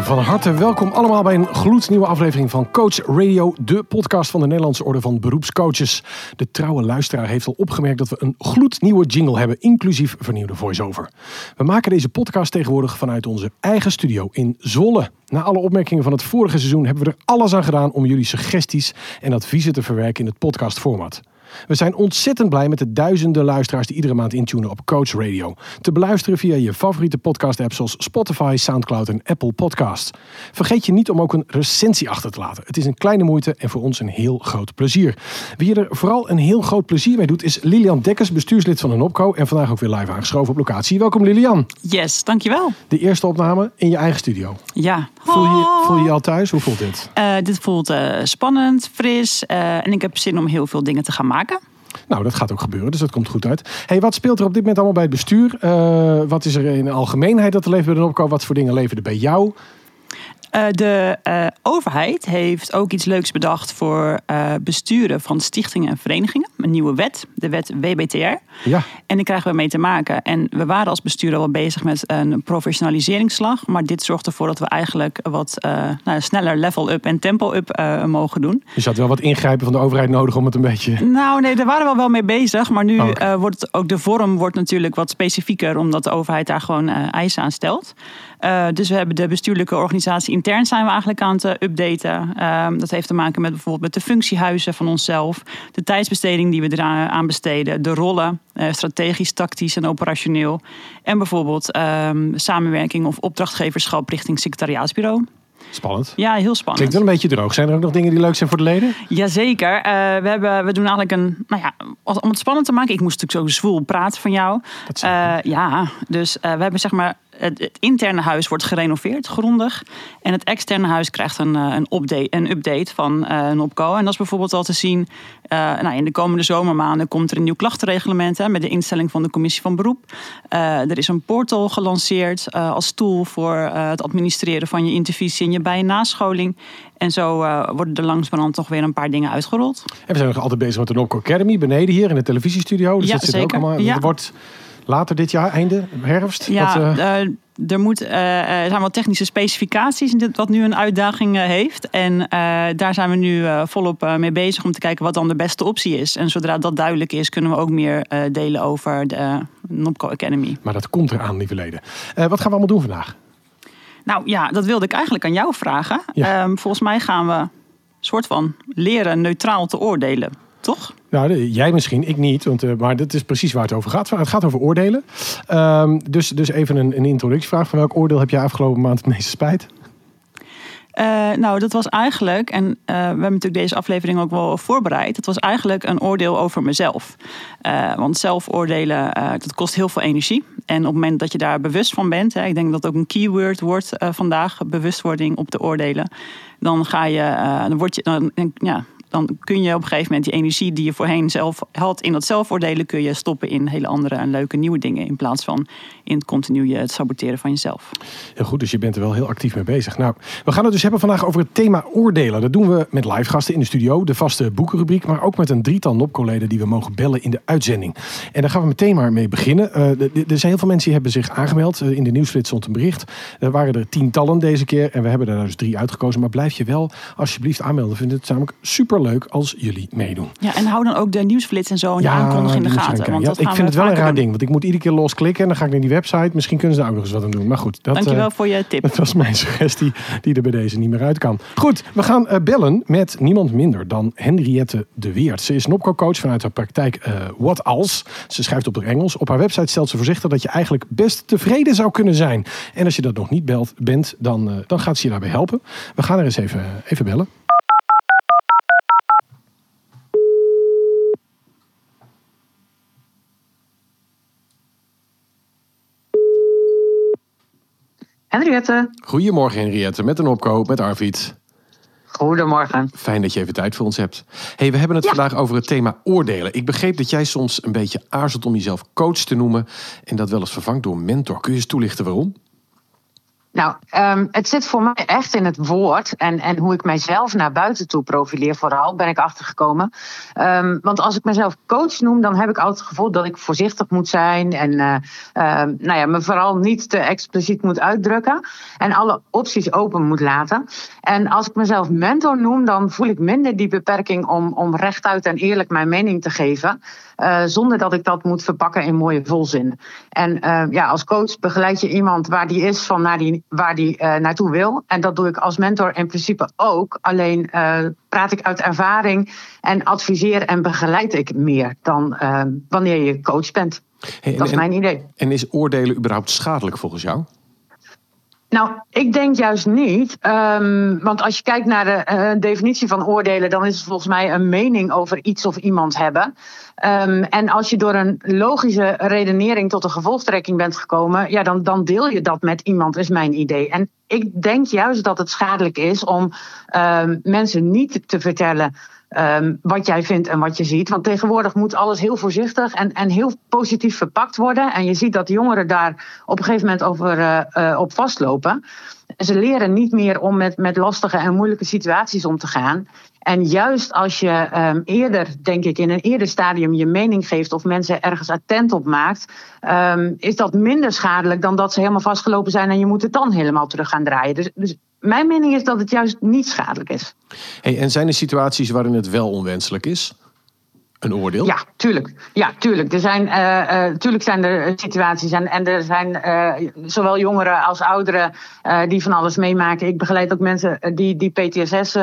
Van harte welkom allemaal bij een gloednieuwe aflevering van Coach Radio, de podcast van de Nederlandse Orde van Beroepscoaches. De trouwe luisteraar heeft al opgemerkt dat we een gloednieuwe jingle hebben, inclusief vernieuwde voice-over. We maken deze podcast tegenwoordig vanuit onze eigen studio in Zwolle. Na alle opmerkingen van het vorige seizoen hebben we er alles aan gedaan om jullie suggesties en adviezen te verwerken in het podcastformat. We zijn ontzettend blij met de duizenden luisteraars die iedere maand intunen op Coach Radio. Te beluisteren via je favoriete podcast-apps zoals Spotify, Soundcloud en Apple Podcasts. Vergeet je niet om ook een recensie achter te laten. Het is een kleine moeite en voor ons een heel groot plezier. Wie er vooral een heel groot plezier mee doet is Lilian Dekkers, bestuurslid van de NOPCO en vandaag ook weer live aangeschoven op locatie. Welkom Lilian. Yes, dankjewel. De eerste opname in je eigen studio. Ja. Voel je voel je, je al thuis? Hoe voelt dit? Uh, dit voelt uh, spannend, fris uh, en ik heb zin om heel veel dingen te gaan maken. Nou, dat gaat ook gebeuren, dus dat komt goed uit. Hey, wat speelt er op dit moment allemaal bij het bestuur? Uh, wat is er in de algemeenheid dat er leeft bij de? Wat voor dingen leven er bij jou? Uh, de uh, overheid heeft ook iets leuks bedacht voor uh, besturen van stichtingen en verenigingen. Een nieuwe wet, de wet WBTR. Ja. En daar krijgen we mee te maken. En we waren als bestuur al wel bezig met een professionaliseringsslag. Maar dit zorgt ervoor dat we eigenlijk wat nou, sneller level-up en tempo-up mogen doen. Dus je had wel wat ingrijpen van de overheid nodig om het een beetje... Nou nee, daar waren we wel mee bezig. Maar nu oh, okay. wordt het, ook de vorm wordt natuurlijk wat specifieker. Omdat de overheid daar gewoon eisen aan stelt. Uh, dus we hebben de bestuurlijke organisatie intern zijn we eigenlijk aan het updaten. Uh, dat heeft te maken met bijvoorbeeld met de functiehuizen van onszelf, de tijdsbesteding die we eraan besteden, de rollen, uh, strategisch, tactisch en operationeel. En bijvoorbeeld ehm, samenwerking of opdrachtgeverschap richting secretariaatsbureau. Spannend. Ja, heel spannend. Klinkt wel een beetje droog. Zijn er ook nog dingen die leuk zijn voor de leden? Jazeker. Uh, we, hebben, we doen eigenlijk een... Nou ja, om het spannend te maken... Ik moest natuurlijk zo zwoel praten van jou. Dat uh, ja, dus uh, we hebben zeg maar... Het, het, interne huis wordt gerenoveerd, grondig. En het externe huis krijgt een, een, update, een update van een opco. En dat is bijvoorbeeld al te zien... nou, in de komende zomermaanden komt er een nieuw klachtenreglement... Hè, met de instelling van de commissie van beroep. er is een portal gelanceerd als tool... voor het administreren van je intervisie en je bij- en nascholing. En zo worden er langzamerhand toch weer een paar dingen uitgerold. En we zijn nog altijd bezig met de Nopco Academy beneden hier in de televisiestudio. Dus ja, dat zit zeker. ook allemaal. Ja. Wordt later dit jaar, einde herfst. Ja, wat, uh... uh, er, moet, uh, er zijn wat technische specificaties wat nu een uitdaging heeft. En daar zijn we nu volop mee bezig om te kijken wat dan de beste optie is. En zodra dat duidelijk is, kunnen we ook meer delen over de Nopco Academy. Maar dat komt eraan, lieve leden. wat gaan we allemaal doen vandaag? Nou ja, dat wilde ik eigenlijk aan jou vragen. Ja. Um, volgens mij gaan we soort van leren neutraal te oordelen, toch? Nou, jij misschien, ik niet. Want, uh, maar dat is precies waar het over gaat. Het gaat over oordelen. Um, dus, dus even een, een introductievraag. Van welk oordeel heb jij afgelopen maand het meeste spijt? Uh, nou, dat was eigenlijk, en uh, we hebben natuurlijk deze aflevering ook wel voorbereid. Het was eigenlijk een oordeel over mezelf. Uh, want zelfoordelen, dat kost heel veel energie. En op het moment dat je daar bewust van bent, hè, ik denk dat ook een keyword wordt vandaag, bewustwording op de oordelen. Dan ga je, dan word je, dan, ja, dan kun je op een gegeven moment die energie die je voorheen zelf had in dat zelfoordelen, kun je stoppen in hele andere en leuke nieuwe dingen. In plaats van in het continu het saboteren van jezelf. Heel goed, dus je bent er wel heel actief mee bezig. Nou, we gaan het dus hebben vandaag over het thema oordelen. Dat doen we met live gasten in de studio, de vaste boekenrubriek, maar ook met een drietal NOPCO-leden die we mogen bellen in de uitzending. En daar gaan we meteen maar mee beginnen. Uh, er zijn heel veel mensen die hebben zich aangemeld. Uh, in de nieuwsflits stond een bericht. Er waren er tientallen deze keer en we hebben er dus drie uitgekozen. Maar blijf je wel alsjeblieft aanmelden. We vinden het namelijk super leuk als jullie meedoen. Ja, en hou dan ook de nieuwsflits en zo en ja, de aankondiging in de gaten. Want ja, dat ik vind het wel een raar ding, want ik moet iedere keer losklikken en dan ga ik naar die website. Misschien kunnen ze daar ook nog eens wat aan doen. Maar goed, dat, Dankjewel uh, voor je tip. Dat was mijn suggestie die er bij deze niet meer uit kan. Goed, we gaan uh, bellen met niemand minder dan Henriette de Weert. Ze is Nopco-coach vanuit haar praktijk uh, What Als. Ze schrijft op het Engels. Op haar website stelt ze voorzichtig dat je eigenlijk best tevreden zou kunnen zijn. En als je dat nog niet belt, bent, dan, dan gaat ze je daarbij helpen. We gaan er eens even, even bellen. Henriette. Goedemorgen Henriette, met een opkoop, met Arvid. Goedemorgen. Fijn dat je even tijd voor ons hebt. Hey, we hebben het vandaag over het thema oordelen. Ik begreep dat jij soms een beetje aarzelt om jezelf coach te noemen en dat wel eens vervangt door mentor. Kun je eens toelichten waarom? Nou, um, het zit voor mij echt in het woord en, en hoe ik mijzelf naar buiten toe profileer, vooral ben ik achtergekomen. Um, want als ik mezelf coach noem, dan heb ik altijd het gevoel dat ik voorzichtig moet zijn en uh, uh, nou ja, me vooral niet te expliciet moet uitdrukken en alle opties open moet laten. En als ik mezelf mentor noem, dan voel ik minder die beperking om, om rechtuit en eerlijk mijn mening te geven. Uh, zonder dat ik dat moet verpakken in mooie volzinnen. En uh, ja, als coach begeleid je iemand waar die is van naar die, waar die uh, naartoe wil. En dat doe ik als mentor in principe ook. Alleen praat ik uit ervaring en adviseer en begeleid ik meer dan wanneer je coach bent. Hey, dat is mijn idee. En is oordelen überhaupt schadelijk volgens jou? Nou, ik denk juist niet. Um, want als je kijkt naar de uh, definitie van oordelen, dan is het volgens mij een mening over iets of iemand hebben. Um, en als je door een logische redenering tot een gevolgtrekking bent gekomen, ja, dan, dan deel je dat met iemand, is mijn idee. En ik denk juist dat het schadelijk is om um, mensen niet te vertellen. Um, wat jij vindt en wat je ziet. Want tegenwoordig moet alles heel voorzichtig en, en heel positief verpakt worden. En je ziet dat jongeren daar op een gegeven moment over uh, uh, op vastlopen. Ze leren niet meer om met, met lastige en moeilijke situaties om te gaan. En juist als je um, eerder, denk ik, in een eerder stadium je mening geeft of mensen ergens attent op maakt, um, is dat minder schadelijk dan dat ze helemaal vastgelopen zijn en je moet het dan helemaal terug gaan draaien. Dus, dus mijn mening is dat het juist niet schadelijk is. Hey, en zijn er situaties waarin het wel onwenselijk is? Een oordeel? Ja, tuurlijk. Ja, tuurlijk. Er zijn, uh, uh, tuurlijk zijn er situaties en, en er zijn zowel jongeren als ouderen die van alles meemaken. Ik begeleid ook mensen die, die PTSS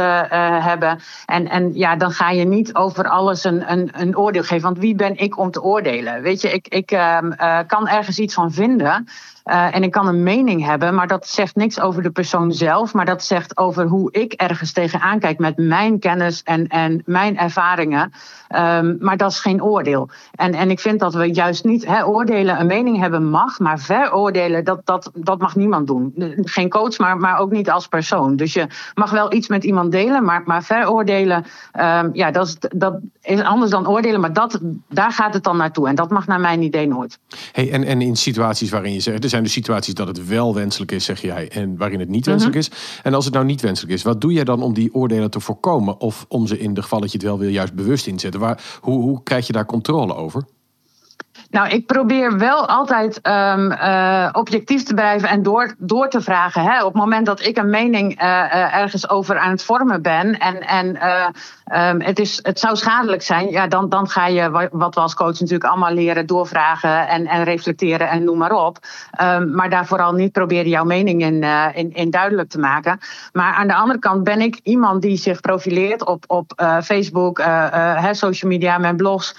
hebben. En, en ja, dan ga je niet over alles een, een, een oordeel geven. Want wie ben ik om te oordelen? Weet je, ik, ik ehm, kan ergens iets van vinden. Uh, en ik kan een mening hebben, maar dat zegt niks over de persoon zelf. Maar dat zegt over hoe ik ergens tegenaan kijk met mijn kennis en, en mijn ervaringen. Um, maar dat is geen oordeel. En, en ik vind dat we juist niet hè, oordelen, een mening hebben mag, maar veroordelen, dat, dat, dat mag niemand doen. Geen coach, maar, maar ook niet als persoon. Dus je mag wel iets met iemand delen, maar, maar veroordelen, um, ja, dat is, dat is anders dan oordelen. Maar dat, daar gaat het dan naartoe. En dat mag naar mijn idee nooit. Hey, en, en in situaties waarin je zegt, er zijn de situaties dat het wel wenselijk is, zeg jij, en waarin het niet wenselijk is. En als het nou niet wenselijk is, wat doe jij dan om die oordelen te voorkomen? Of om ze in de geval dat je het wel wil, juist bewust inzetten? Waar, hoe, hoe krijg je daar controle over? Nou, ik probeer wel altijd um, uh, objectief te blijven en door, door te vragen. Hè. Op het moment dat ik een mening uh, uh, ergens over aan het vormen ben en, en um, het, is, het zou schadelijk zijn, ja, dan, dan ga je, wat we als coach natuurlijk allemaal leren, doorvragen en, en reflecteren en noem maar op. Um, maar daar vooral niet proberen jouw mening in, in, in, duidelijk te maken. Maar aan de andere kant ben ik iemand die zich profileert op, op Facebook, social media, mijn blogs,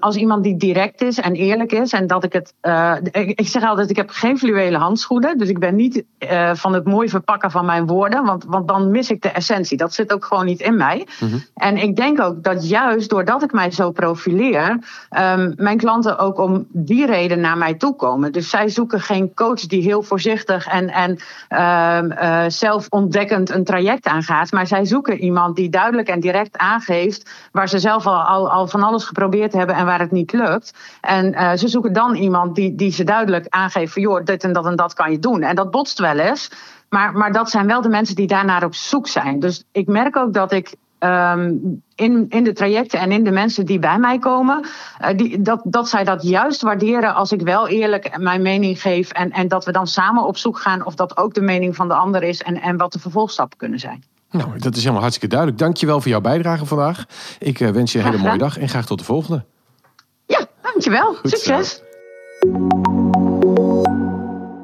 als iemand die direct is en eerlijk is. En dat ik het. Uh, ik, zeg altijd: ik heb geen fluwelen handschoenen. Dus ik ben niet uh, van het mooi verpakken van mijn woorden. Want, want dan mis ik de essentie. Dat zit ook gewoon niet in mij. Mm -hmm. En ik denk ook dat juist doordat ik mij zo profileer. Um, mijn klanten ook om die reden naar mij toe komen. Dus zij zoeken geen coach die heel voorzichtig en, en uh, zelfontdekkend een traject aangaat. Maar zij zoeken iemand die duidelijk en direct aangeeft. waar ze zelf al, al, al van alles geprobeerd hebben en waar het niet lukt. En uh, ze zoeken dan iemand die, die ze duidelijk aangeeft van joh, dit en dat en dat kan je doen. En dat botst wel eens. Maar, maar dat zijn wel de mensen die daarnaar op zoek zijn. Dus ik merk ook dat ik um, in, in de trajecten en in de mensen die bij mij komen, uh, die, dat, dat zij dat juist waarderen als ik wel eerlijk mijn mening geef. En, en dat we dan samen op zoek gaan of dat ook de mening van de ander is en, en wat de vervolgstappen kunnen zijn. Nou, dat is helemaal hartstikke duidelijk. Dankjewel voor jouw bijdrage vandaag. Ik uh, wens je een hele mooie dag en graag tot de volgende. Dankjewel. Goed Succes. Zo.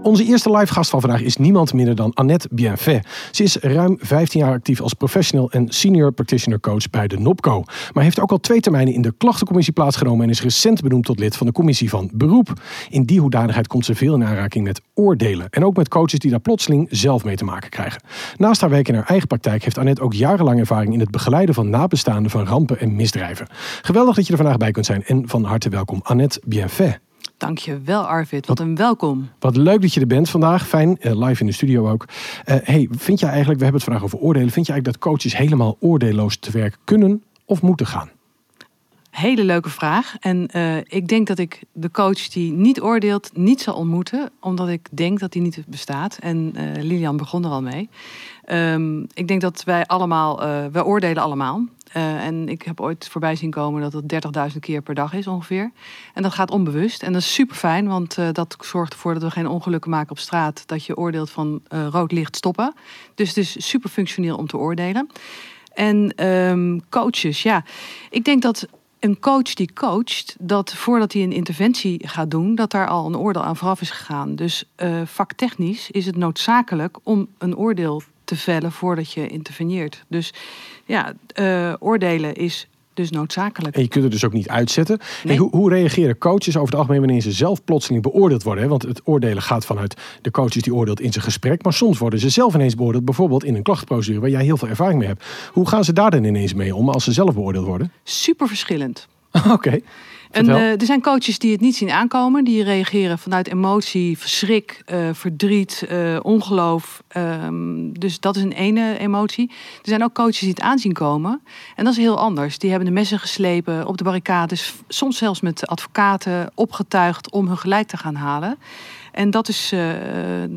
Onze eerste live gast van vandaag is niemand minder dan Annette Bienfait. Ze is ruim 15 jaar actief als professional en senior practitioner coach bij de NOPCO. Maar heeft ook al twee termijnen in de klachtencommissie plaatsgenomen en is recent benoemd tot lid van de commissie van beroep. In die hoedanigheid komt ze veel in aanraking met oordelen. En ook met coaches die daar plotseling zelf mee te maken krijgen. Naast haar werk in haar eigen praktijk heeft Annette ook jarenlang ervaring in het begeleiden van nabestaanden van rampen en misdrijven. Geweldig dat je er vandaag bij kunt zijn en van harte welkom Annette Bienfait. Dankjewel Arvid, wat een welkom. Wat leuk dat je er bent vandaag. Fijn, eh, live in de studio ook. Eh, hey, vind jij eigenlijk, we hebben het vandaag over oordelen. Vind je eigenlijk dat coaches helemaal oordeelloos te werk kunnen of moeten gaan? Hele leuke vraag. En uh, ik denk dat ik de coach die niet oordeelt niet zal ontmoeten. Omdat ik denk dat die niet bestaat. En uh, Lilian begon er al mee. Um, ik denk dat wij allemaal, uh, wij oordelen allemaal. En ik heb ooit voorbij zien komen dat het 30.000 keer per dag is ongeveer. En dat gaat onbewust. En dat is super fijn, want dat zorgt ervoor dat we geen ongelukken maken op straat. Dat je oordeelt van rood licht stoppen. Dus het is super functioneel om te oordelen. En um, coaches, ja. Ik denk dat een coach die coacht, dat voordat hij een interventie gaat doen, dat daar al een oordeel aan vooraf is gegaan. Dus uh, vaktechnisch is het noodzakelijk om een oordeel te vellen voordat je interveneert. Dus ja, uh, oordelen is dus noodzakelijk. En je kunt het dus ook niet uitzetten. Nee. hoe, hoe, reageren coaches over het algemeen wanneer ze zelf plotseling beoordeeld worden? Hè? Want het oordelen gaat vanuit de coaches die oordeelt in zijn gesprek. Maar soms worden ze zelf ineens beoordeeld, bijvoorbeeld in een klachtprocedure waar jij heel veel ervaring mee hebt. Hoe gaan ze daar dan ineens mee om als ze zelf beoordeeld worden? Super verschillend. Oké. Okay. En uh, er zijn coaches die het niet zien aankomen. Die reageren vanuit emotie, verschrik, uh, verdriet, uh, ongeloof. Um, dus dat is een ene emotie. Er zijn ook coaches die het aanzien komen. En dat is heel anders. Die hebben de messen geslepen op de barricades. Soms zelfs met advocaten opgetuigd om hun gelijk te gaan halen. En dat is uh,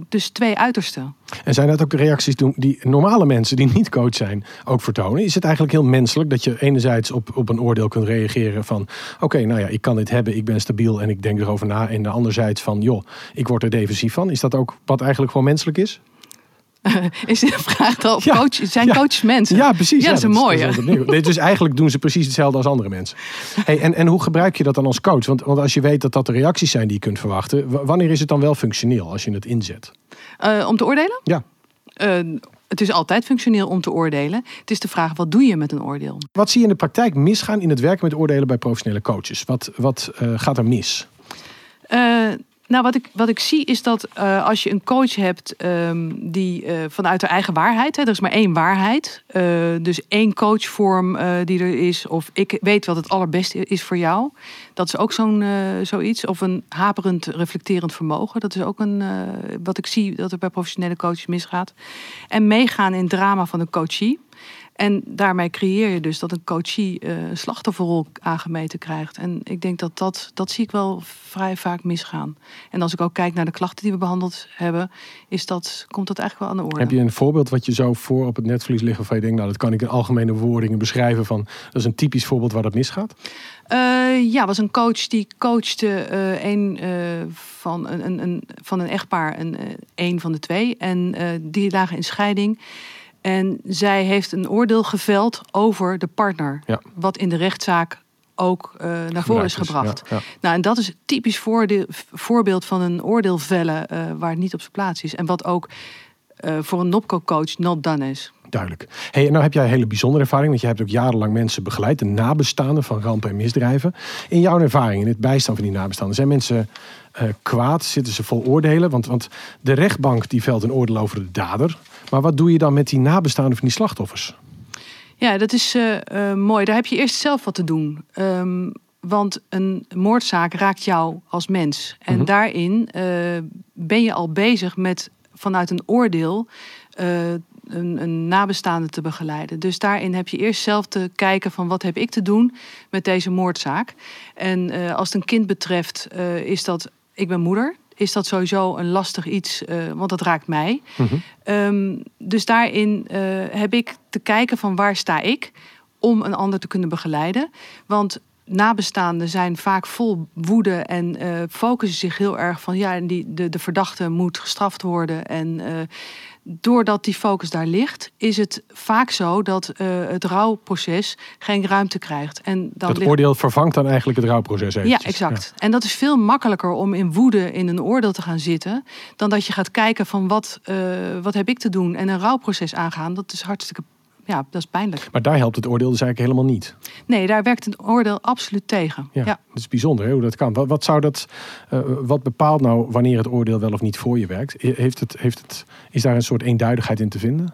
dus twee uitersten. En zijn dat ook de reacties die normale mensen die niet coach zijn ook vertonen? Is het eigenlijk heel menselijk dat je enerzijds op, op een oordeel kunt reageren van oké, nou ja, ik kan dit hebben, ik ben stabiel en ik denk erover na. En de anderzijds van joh, ik word er defensief van. Is dat ook wat eigenlijk gewoon menselijk is? is de vraag ja, coach, zijn ja, coaches mensen? Ja, precies. Ja, dat is een mooie. Nee, dus eigenlijk doen ze precies hetzelfde als andere mensen. Hey, en, en hoe gebruik je dat dan als coach? Want, want als je weet dat dat de reacties zijn die je kunt verwachten, wanneer is het dan wel functioneel als je het inzet? Uh, om te oordelen? Ja. Uh, het is altijd functioneel om te oordelen. Het is de vraag, wat doe je met een oordeel? Wat zie je in de praktijk misgaan in het werken met oordelen bij professionele coaches? Wat, wat uh, gaat er mis? Nou, wat ik, wat ik zie is dat uh, als je een coach hebt um, die uh, vanuit de eigen waarheid, hè, er is maar één waarheid, uh, dus één coachvorm die er is, of ik weet wat het allerbeste is voor jou, dat is ook zo'n zoiets. Of een haperend reflecterend vermogen, dat is ook een, wat ik zie dat er bij professionele coaches misgaat. En meegaan in het drama van de coachie. En daarmee creëer je dus dat een coachie uh, een slachtofferrol aangemeten krijgt. En ik denk dat dat, dat zie ik wel vrij vaak misgaan. En als ik ook kijk naar de klachten die we behandeld hebben, is dat, komt dat eigenlijk wel aan de orde. Heb je een voorbeeld wat je zo voor op het netvlies ligt waarvan je denkt, nou dat kan ik in algemene woordingen beschrijven van, dat is een typisch voorbeeld waar dat misgaat? Uh, ja, was een coach die coachte uh, een, van, een, een, van een echtpaar, een, een van de twee. En die lagen in scheiding. En zij heeft een oordeel geveld over de partner. Ja. Wat in de rechtszaak ook uh, naar voren is gebracht. Ja, ja. Nou, en dat is typisch voordeel, voorbeeld van een oordeel vellen uh, waar het niet op zijn plaats is. En wat ook uh, voor een NOPCO-coach not done is. Duidelijk. Hey, en nou heb jij een hele bijzondere ervaring, want je hebt ook jarenlang mensen begeleid, de nabestaanden van rampen en misdrijven. In jouw ervaring, in het bijstaan van die nabestaanden, zijn mensen kwaad? Zitten ze vol oordelen? Want, want de rechtbank die velt een oordeel over de dader. Maar wat doe je dan met die nabestaanden van die slachtoffers? Ja, dat is uh, uh, mooi. Daar heb je eerst zelf wat te doen. Um, want een moordzaak raakt jou als mens. En mm -hmm. daarin ben je al bezig met vanuit een oordeel een, een, nabestaande te begeleiden. Dus daarin heb je eerst zelf te kijken van wat heb ik te doen met deze moordzaak. En als het een kind betreft, is dat ik ben moeder. Is dat sowieso een lastig iets, uh, want dat raakt mij. Mm -hmm. um, dus daarin heb ik te kijken van waar sta ik om een ander te kunnen begeleiden. Want nabestaanden zijn vaak vol woede en uh, focussen zich heel erg van ja, die, de, de verdachte moet gestraft worden. En doordat die focus daar ligt, is het vaak zo dat uh, het rouwproces geen ruimte krijgt. En dan het ligt... oordeel vervangt dan eigenlijk het rouwproces eventjes. Ja, exact. Ja. En dat is veel makkelijker om in woede in een oordeel te gaan zitten... dan dat je gaat kijken van wat, uh, wat heb ik te doen en een rouwproces aangaan. Dat is hartstikke ja, dat is pijnlijk. Maar daar helpt het oordeel dus eigenlijk helemaal niet. Nee, daar werkt een oordeel absoluut tegen. Ja, Dat is bijzonder hè, hoe dat kan. Wat, wat zou dat, uh, wat bepaalt nou wanneer het oordeel wel of niet voor je werkt? Heeft het, heeft het, is daar een soort eenduidigheid in te vinden?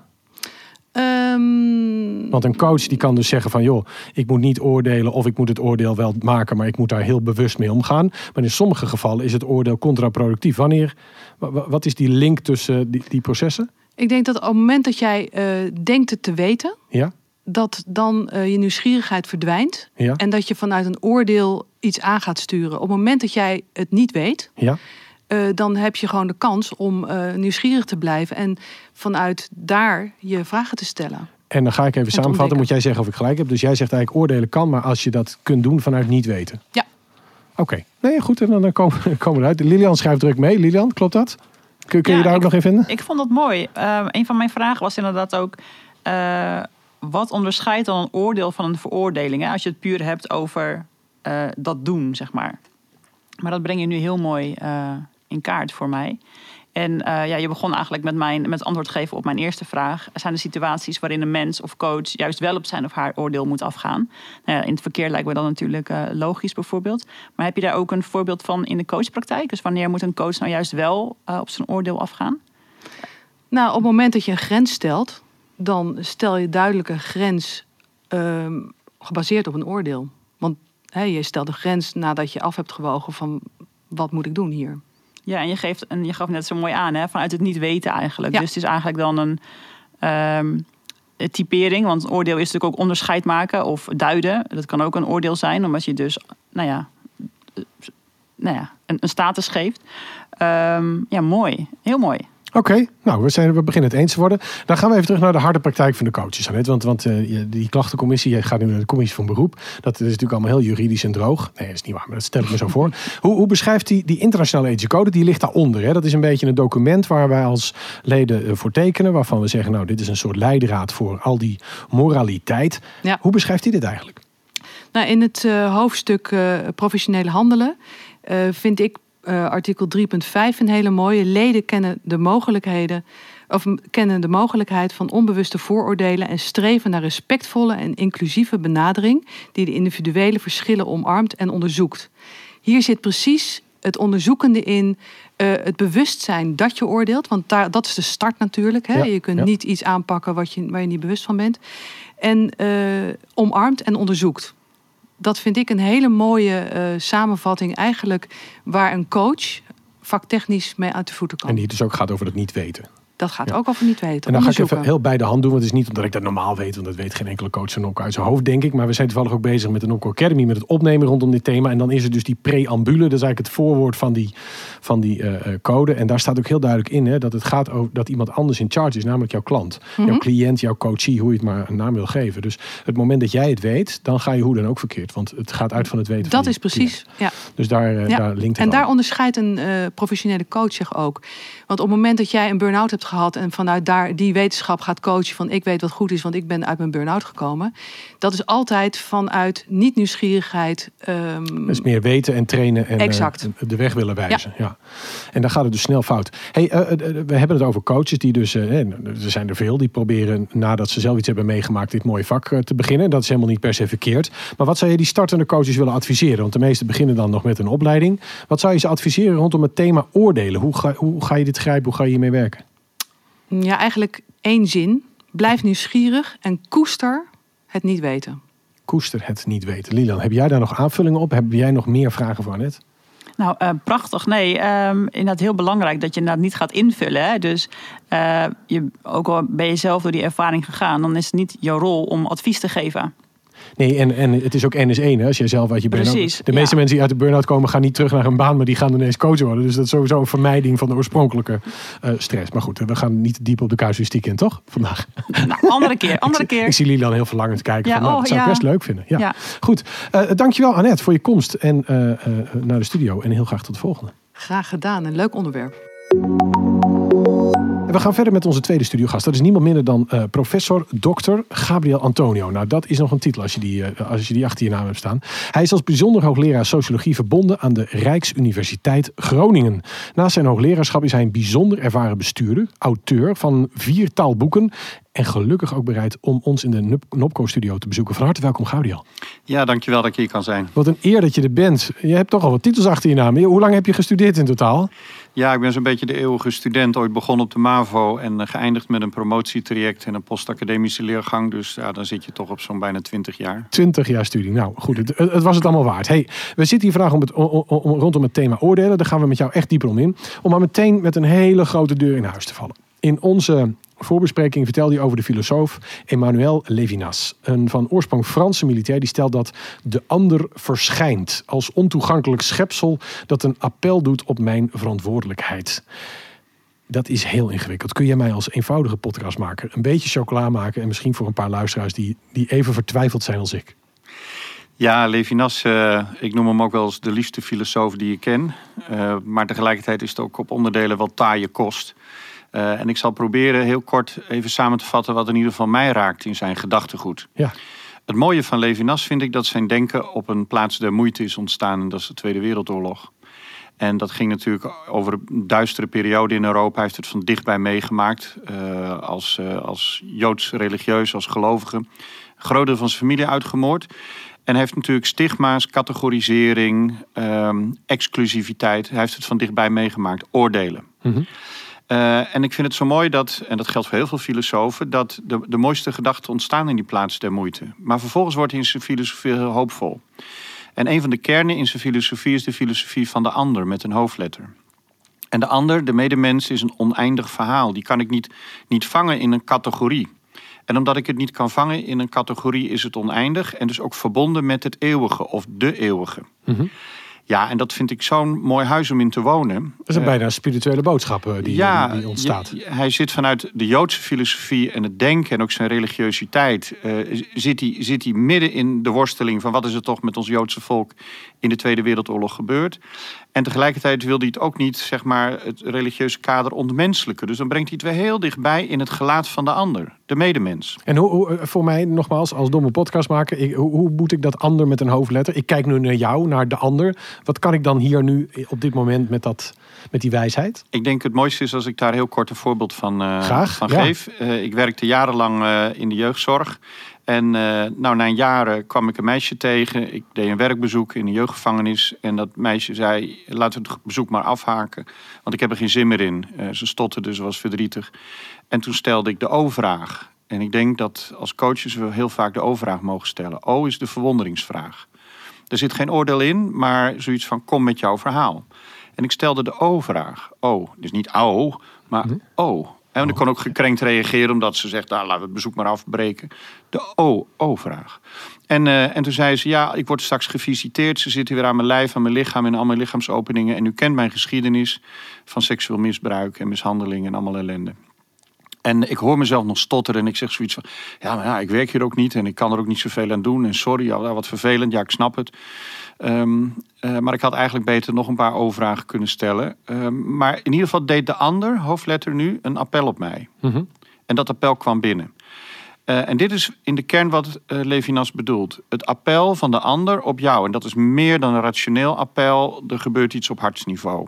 Ehm, Want een coach die kan dus zeggen van joh, ik moet niet oordelen of ik moet het oordeel wel maken, maar ik moet daar heel bewust mee omgaan. Maar in sommige gevallen is het oordeel contraproductief. Wanneer, wa- wa- wat is die link tussen die, die processen? Ik denk dat op het moment dat jij eh, denkt het te weten, Ja, dat dan eh, je nieuwsgierigheid verdwijnt. ja, En dat je vanuit een oordeel iets aan gaat sturen. Op het moment dat jij het niet weet, ja. eh, dan heb je gewoon de kans om nieuwsgierig te blijven. En vanuit daar je vragen te stellen. En dan ga ik even te samenvatten, moet jij zeggen of ik gelijk heb. Dus jij zegt eigenlijk oordelen kan, maar als je dat kunt doen vanuit niet weten. Ja. Oké, nee goed, en dan dan komen, komen we eruit. Lilian schrijft druk mee. Lilian, klopt dat? Kun, kun je daar ook ik- nog in vinden? Ik vond dat mooi. Ehm, een van mijn vragen was inderdaad ook... eh, wat onderscheidt dan een oordeel van een veroordeling? Hè? Als je het puur hebt over eh, dat doen, zeg maar. Maar dat breng je nu heel mooi eh, in kaart voor mij. En eh, ja, je begon eigenlijk met, mijn, met antwoord geven op mijn eerste vraag. Zijn er situaties waarin een mens of coach juist wel op zijn of haar oordeel moet afgaan? Nou in het verkeer lijkt me dat natuurlijk eh, logisch bijvoorbeeld. Maar heb je daar ook een voorbeeld van in de coachpraktijk? Dus wanneer moet een coach nou juist wel eh, op zijn oordeel afgaan? Nou, op het moment dat je een grens stelt, dan stel je duidelijk een grens ehm, gebaseerd op een oordeel. Want je stelt een grens nadat je af hebt gewogen van wat moet ik doen hier. Ja, en je, geeft, en je gaf net zo mooi aan, hè, vanuit het niet weten eigenlijk. Ja. Dus het is eigenlijk dan een een typering. Want een oordeel is natuurlijk ook onderscheid maken of duiden. Dat kan ook een oordeel zijn, omdat je dus, nou ja, eh, nou ja een, een status geeft. Ehm, ja, mooi. Heel mooi. Oké, nou, we, zijn, we beginnen het eens te worden. Dan gaan we even terug naar de harde praktijk van de coaches. Annette. Want, want eh, die klachtencommissie je gaat nu naar de commissie van beroep. Dat is natuurlijk allemaal heel juridisch en droog. Nee, dat is niet waar, maar dat stel ik me zo voor. Hoe, hoe beschrijft die, die internationale ethische code? Die ligt daaronder. Hè? Dat is een beetje een document waar wij als leden eh, voor tekenen. Waarvan we zeggen, nou, dit is een soort leidraad voor al die moraliteit. Ja. Hoe beschrijft hij dit eigenlijk? Nou, in het eh, hoofdstuk professionele handelen vind ik eh, artikel 3.5 een hele mooie. Leden kennen de mogelijkheden of kennen de mogelijkheid van onbewuste vooroordelen en streven naar respectvolle en inclusieve benadering die de individuele verschillen omarmt en onderzoekt. Hier zit precies het onderzoekende in, eh, het bewustzijn dat je oordeelt, want daar, dat is de start natuurlijk. Hè? Ja, je kunt ja. niet iets aanpakken wat je, waar je niet bewust van bent. En eh, omarmt en onderzoekt dat vind ik een hele mooie eh, samenvatting eigenlijk waar een coach vaktechnisch mee uit de voeten kan. En die dus ook gaat over het niet weten. Dat gaat Ja. ook over niet weten. En dan ga ik even heel bij de hand doen. Want het is niet omdat ik dat normaal weet. Want dat weet geen enkele coach van uit zijn hoofd, denk ik. Maar we zijn toevallig ook bezig met de Nokko Academy. Met het opnemen rondom dit thema. En dan is er dus die preambule. Dat is eigenlijk het voorwoord van die, van die eh, eh, code. En daar staat ook heel duidelijk in hè, dat het gaat over dat iemand anders in charge is. Namelijk jouw klant. Mhm. Jouw cliënt, jouw coachie. Hoe je het maar een naam wil geven. Dus het moment dat jij het weet. Dan ga je hoe dan ook verkeerd. Want het gaat uit van het weten Dat is precies. Ja. Dus daar, eh, Ja. daar linkt het En daar onderscheidt een professionele coach zich ook. Want op het moment dat jij een burn-out hebt gehad en vanuit daar die wetenschap gaat coachen van ik weet wat goed is, want ik ben uit mijn burn-out gekomen. Dat is altijd vanuit niet nieuwsgierigheid. ehm, Dat is meer weten en trainen en eh, de weg willen wijzen. Ja. En dan gaat het dus snel fout. Hey, eh, eh, we hebben het over coaches die dus, er zijn er veel, die proberen nadat ze zelf iets hebben meegemaakt dit mooie vak te beginnen. Dat is helemaal niet per se verkeerd. Maar wat zou je die startende coaches willen adviseren? Want de meesten beginnen dan nog met een opleiding. Wat zou je ze adviseren rondom het thema oordelen? Hoe ga, hoe ga je dit grijpen? Hoe ga je hiermee werken? Ja, eigenlijk één zin. Blijf nieuwsgierig en koester het niet weten. Koester het niet weten. Lilan, heb jij daar nog aanvullingen op? Heb jij nog meer vragen voor net? Nou, eh, prachtig. Nee, ehm inderdaad heel belangrijk dat je inderdaad niet gaat invullen. Hè? Dus eh, je, ook al ben je zelf door die ervaring gegaan, dan is het niet jouw rol om advies te geven. Nee, en, en het is ook N is één. Hè? Als jij zelf uit je burn-out... Precies, De meeste ja. mensen die uit de burn-out komen gaan niet terug naar een baan, maar die gaan ineens coach worden. Dus dat is sowieso een vermijding van de oorspronkelijke eh, stress. Maar goed, we gaan niet diep op de casuïstiek in, toch? Vandaag. Nou, andere keer, andere Ik, zie- keer. ik zie Lilan heel verlangend kijken. Ja, van, nou, oh, dat zou ik ja. best leuk vinden. Ja. Goed, Eh dankjewel Annette voor je komst en, eh, naar de studio. En heel graag tot de volgende. Graag gedaan, een leuk onderwerp. We gaan verder met onze tweede studiogast. Dat is niemand minder dan eh, professor Dr. Gabriel Antonio. Nou, dat is nog een titel als je, die, eh, als je die achter je naam hebt staan. Hij is als bijzonder hoogleraar sociologie verbonden aan de Rijksuniversiteit Groningen. Naast zijn hoogleraarschap is hij een bijzonder ervaren bestuurder, auteur van vier taalboeken en gelukkig ook bereid om ons in de Nopco-studio te bezoeken. Van harte welkom, Gabriel. Ja, dankjewel dat ik hier kan zijn. Wat een eer dat je er bent. Je hebt toch al wat titels achter je naam. Hoe lang heb je gestudeerd in totaal? Ja, ik ben zo'n beetje de eeuwige student. Ooit begonnen op de MAVO en eh, geëindigd met een promotietraject en een postacademische leergang. Dus ja, dan zit je toch op zo'n bijna 20 jaar. 20 jaar studie. Nou goed, het, het was het allemaal waard. Hey, we zitten hier vandaag om het, om, om, rondom het thema oordelen. Daar gaan we met jou echt dieper om in. Om maar meteen met een hele grote deur in huis te vallen. In onze voorbespreking vertelde hij over de filosoof Emmanuel Levinas. Een van oorsprong Franse militair die stelt dat de ander verschijnt als ontoegankelijk schepsel dat een appel doet op mijn verantwoordelijkheid. Dat is heel ingewikkeld. Kun je mij als eenvoudige podcastmaker een beetje chocola maken en misschien voor een paar luisteraars die, die even vertwijfeld zijn als ik? Ja, Levinas, uh, ik noem hem ook wel eens de liefste filosoof die ik ken. Uh, maar tegelijkertijd is het ook op onderdelen wel taaie kost. Uh, en ik zal proberen heel kort even samen te vatten wat in ieder geval mij raakt in zijn gedachtegoed. Ja. Het mooie van Levinas vind ik dat zijn denken op een plaats der moeite is ontstaan. En dat is de Tweede Wereldoorlog. En dat ging natuurlijk over een duistere periode in Europa. Hij heeft het van dichtbij meegemaakt. Uh, als, uh, als Joods religieus, als gelovige. Groot deel van zijn familie uitgemoord. En hij heeft natuurlijk stigma's, categorisering, um, exclusiviteit. Hij heeft het van dichtbij meegemaakt. Oordelen. Mm -hmm. Uh, en ik vind het zo mooi dat, en dat geldt voor heel veel filosofen, dat de, de mooiste gedachten ontstaan in die plaats der moeite. Maar vervolgens wordt hij in zijn filosofie heel hoopvol. En een van de kernen in zijn filosofie is de filosofie van de ander met een hoofdletter. En de ander, de medemens, is een oneindig verhaal. Die kan ik niet, niet vangen in een categorie. En omdat ik het niet kan vangen in een categorie, is het oneindig en dus ook verbonden met het eeuwige of de eeuwige. Mm. Ja, en dat vind ik zo'n mooi huis om in te wonen. Dat is een bijna een spirituele boodschap uh, die, ja, die, ontstaat. Hij zit vanuit de Joodse filosofie en het denken en ook zijn religiositeit. Uh, zit, hij, zit hij midden in de worsteling van wat is er toch met ons Joodse volk in de Tweede Wereldoorlog gebeurd. En tegelijkertijd wil hij het ook niet, zeg maar, het religieuze kader ontmenselijken. Dus dan brengt hij het weer heel dichtbij in het gelaat van de ander, de medemens. En hoe, hoe voor mij, nogmaals, als domme podcastmaker, ik, hoe, hoe moet ik dat ander met een hoofdletter? Ik kijk nu naar jou, naar de ander. Wat kan ik dan hier nu op dit moment met, dat, met die wijsheid? Ik denk het mooiste is als ik daar heel kort een voorbeeld van, uh, Graag, van ja. geef. Uh, ik werkte jarenlang uh, in de jeugdzorg. En uh, nou, na een jaar kwam ik een meisje tegen. Ik deed een werkbezoek in een jeugdgevangenis. En dat meisje zei, laten we het bezoek maar afhaken. Want ik heb er geen zin meer in. Uh, ze stotterde, ze was verdrietig. En toen stelde ik de O-vraag. En ik denk dat als coaches we heel vaak de O-vraag mogen stellen. O is de verwonderingsvraag. Er zit geen oordeel in, maar zoiets van kom met jouw verhaal. En ik stelde de O-vraag. O, dus niet O, maar Hm? O. En ik kon ook gekrenkt reageren omdat ze zegt, nou, laten we het bezoek maar afbreken. De O-O-vraag. En, uh, en toen zei ze, ja, ik word straks gevisiteerd. Ze zitten weer aan mijn lijf, aan mijn lichaam, in al mijn lichaamsopeningen. En u kent mijn geschiedenis van seksueel misbruik en mishandeling en allemaal ellende. En ik hoor mezelf nog stotteren en ik zeg zoiets van... ja, maar ja, ik werk hier ook niet en ik kan er ook niet zoveel aan doen. En sorry, ja, wat vervelend, ja, ik snap het. Um, uh, maar ik had eigenlijk beter nog een paar overvragen kunnen stellen. Um, maar in ieder geval deed de ander, hoofdletter nu, een appel op mij. Mm -hmm. En dat appel kwam binnen. Uh, en dit is in de kern wat uh, Levinas bedoelt. Het appel van de ander op jou. En dat is meer dan een rationeel appel. Er gebeurt iets op hartsniveau.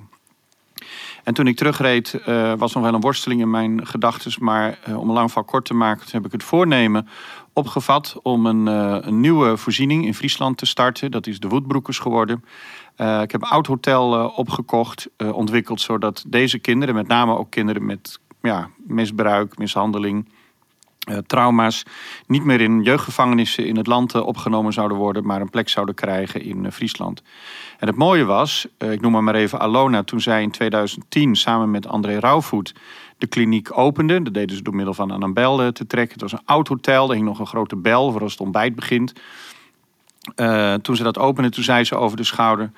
En toen ik terugreed, uh, was nog wel een worsteling in mijn gedachten. Maar om een lang verhaal kort te maken, toen heb ik het voornemen opgevat om een, uh, een, nieuwe voorziening in Friesland te starten. Dat is de Woodbroekers geworden. Uh, ik heb een oud hotel uh, opgekocht, ontwikkeld, zodat deze kinderen, met name ook kinderen met ja, misbruik, mishandeling, trauma's, niet meer in jeugdgevangenissen in het land opgenomen zouden worden, maar een plek zouden krijgen in Friesland. En het mooie was, ik noem maar even Alona, toen zij in 2010 samen met André Rauwvoet de kliniek opende. Dat deden ze door middel van aan een bel te trekken. Het was een oud hotel, er hing nog een grote bel voor als het ontbijt begint. Uh, toen ze dat opende, toen zei ze over de schouder...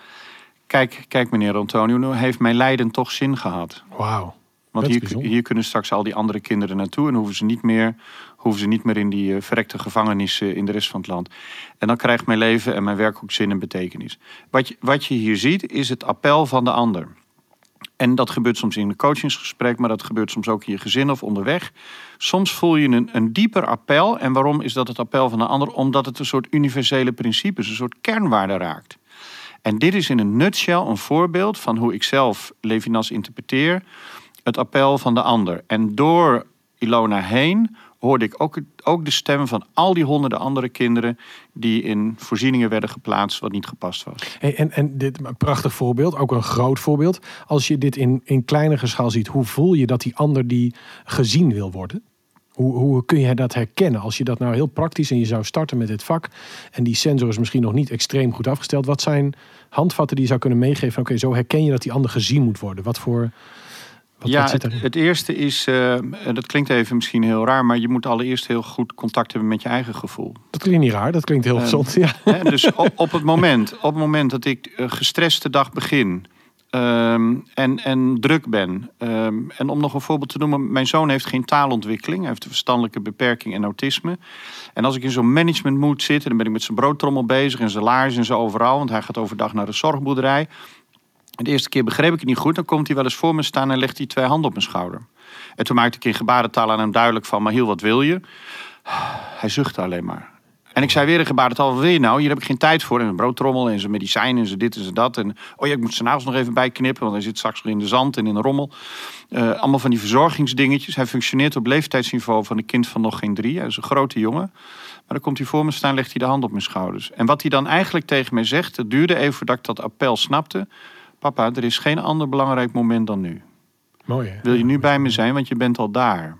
Kijk, kijk meneer Antonio, nu heeft mijn lijden toch zin gehad. Wauw. Want hier, hier, kunnen straks al die andere kinderen naartoe... en hoeven ze niet meer, hoeven ze niet meer in die uh, verrekte gevangenissen in de rest van het land. En dan krijgt mijn leven en mijn werk ook zin en betekenis. Wat je, wat je hier ziet, is het appel van de ander. En dat gebeurt soms in een coachingsgesprek, maar dat gebeurt soms ook in je gezin of onderweg. Soms voel je een, een dieper appel. En waarom is dat het appel van de ander? Omdat het een soort universele principe is, een soort kernwaarde raakt. En dit is in een nutshell een voorbeeld van hoe ik zelf Levinas interpreteer. Het appel van de ander. En door Ilona heen hoorde ik ook, ook de stem van al die honderden andere kinderen die in voorzieningen werden geplaatst wat niet gepast was. En, en dit een prachtig voorbeeld, ook een groot voorbeeld. Als je dit in, in kleinere schaal ziet, hoe voel je dat die ander die gezien wil worden? Hoe, hoe kun je dat herkennen? Als je dat nou heel praktisch en je zou starten met dit vak en die sensor is misschien nog niet extreem goed afgesteld, wat zijn handvatten die zou kunnen meegeven? Oké, zo herken je dat die ander gezien moet worden. Wat voor. Wat, ja, wat zit het, eerste is, eh, en dat klinkt even misschien heel raar, maar je moet allereerst heel goed contact hebben met je eigen gevoel. Dat klinkt niet raar, dat klinkt heel Eh, gezond. Ja. Hè, dus op, op, het moment, op het moment dat ik eh, gestrest de dag begin ehm, en, en druk ben. ehm, en om nog een voorbeeld te noemen, mijn zoon heeft geen taalontwikkeling. Hij heeft een verstandelijke beperking en autisme. En als ik in zo'n management mood zit, dan ben ik met zijn broodtrommel bezig en zijn laars en zo overal. Want hij gaat overdag naar de zorgboerderij. De eerste keer begreep ik het niet goed. Dan komt hij wel eens voor me staan en legt hij twee handen op mijn schouder. En toen maakte ik in gebarentaal aan hem duidelijk van... maar heel wat wil je? Hij zuchtte alleen maar. En ik zei weer in gebarentaal, wat wil je nou? Hier heb ik geen tijd voor. En een broodtrommel en zijn medicijnen en zijn dit en zijn dat. En oh ja, ik moet zijn nagels nog even bijknippen... want hij zit straks nog in de zand en in de rommel. Eh, allemaal van die verzorgingsdingetjes. Hij functioneert op leeftijdsniveau van een kind van nog geen drie. Hij is een grote jongen. Maar dan komt hij voor me staan, legt hij de hand op mijn schouders. En wat hij dan eigenlijk tegen mij zegt... het duurde even voordat ik dat appel snapte... Papa, er is geen ander belangrijk moment dan nu. Mooi hè? Wil je nu bij me zijn, want je bent al daar.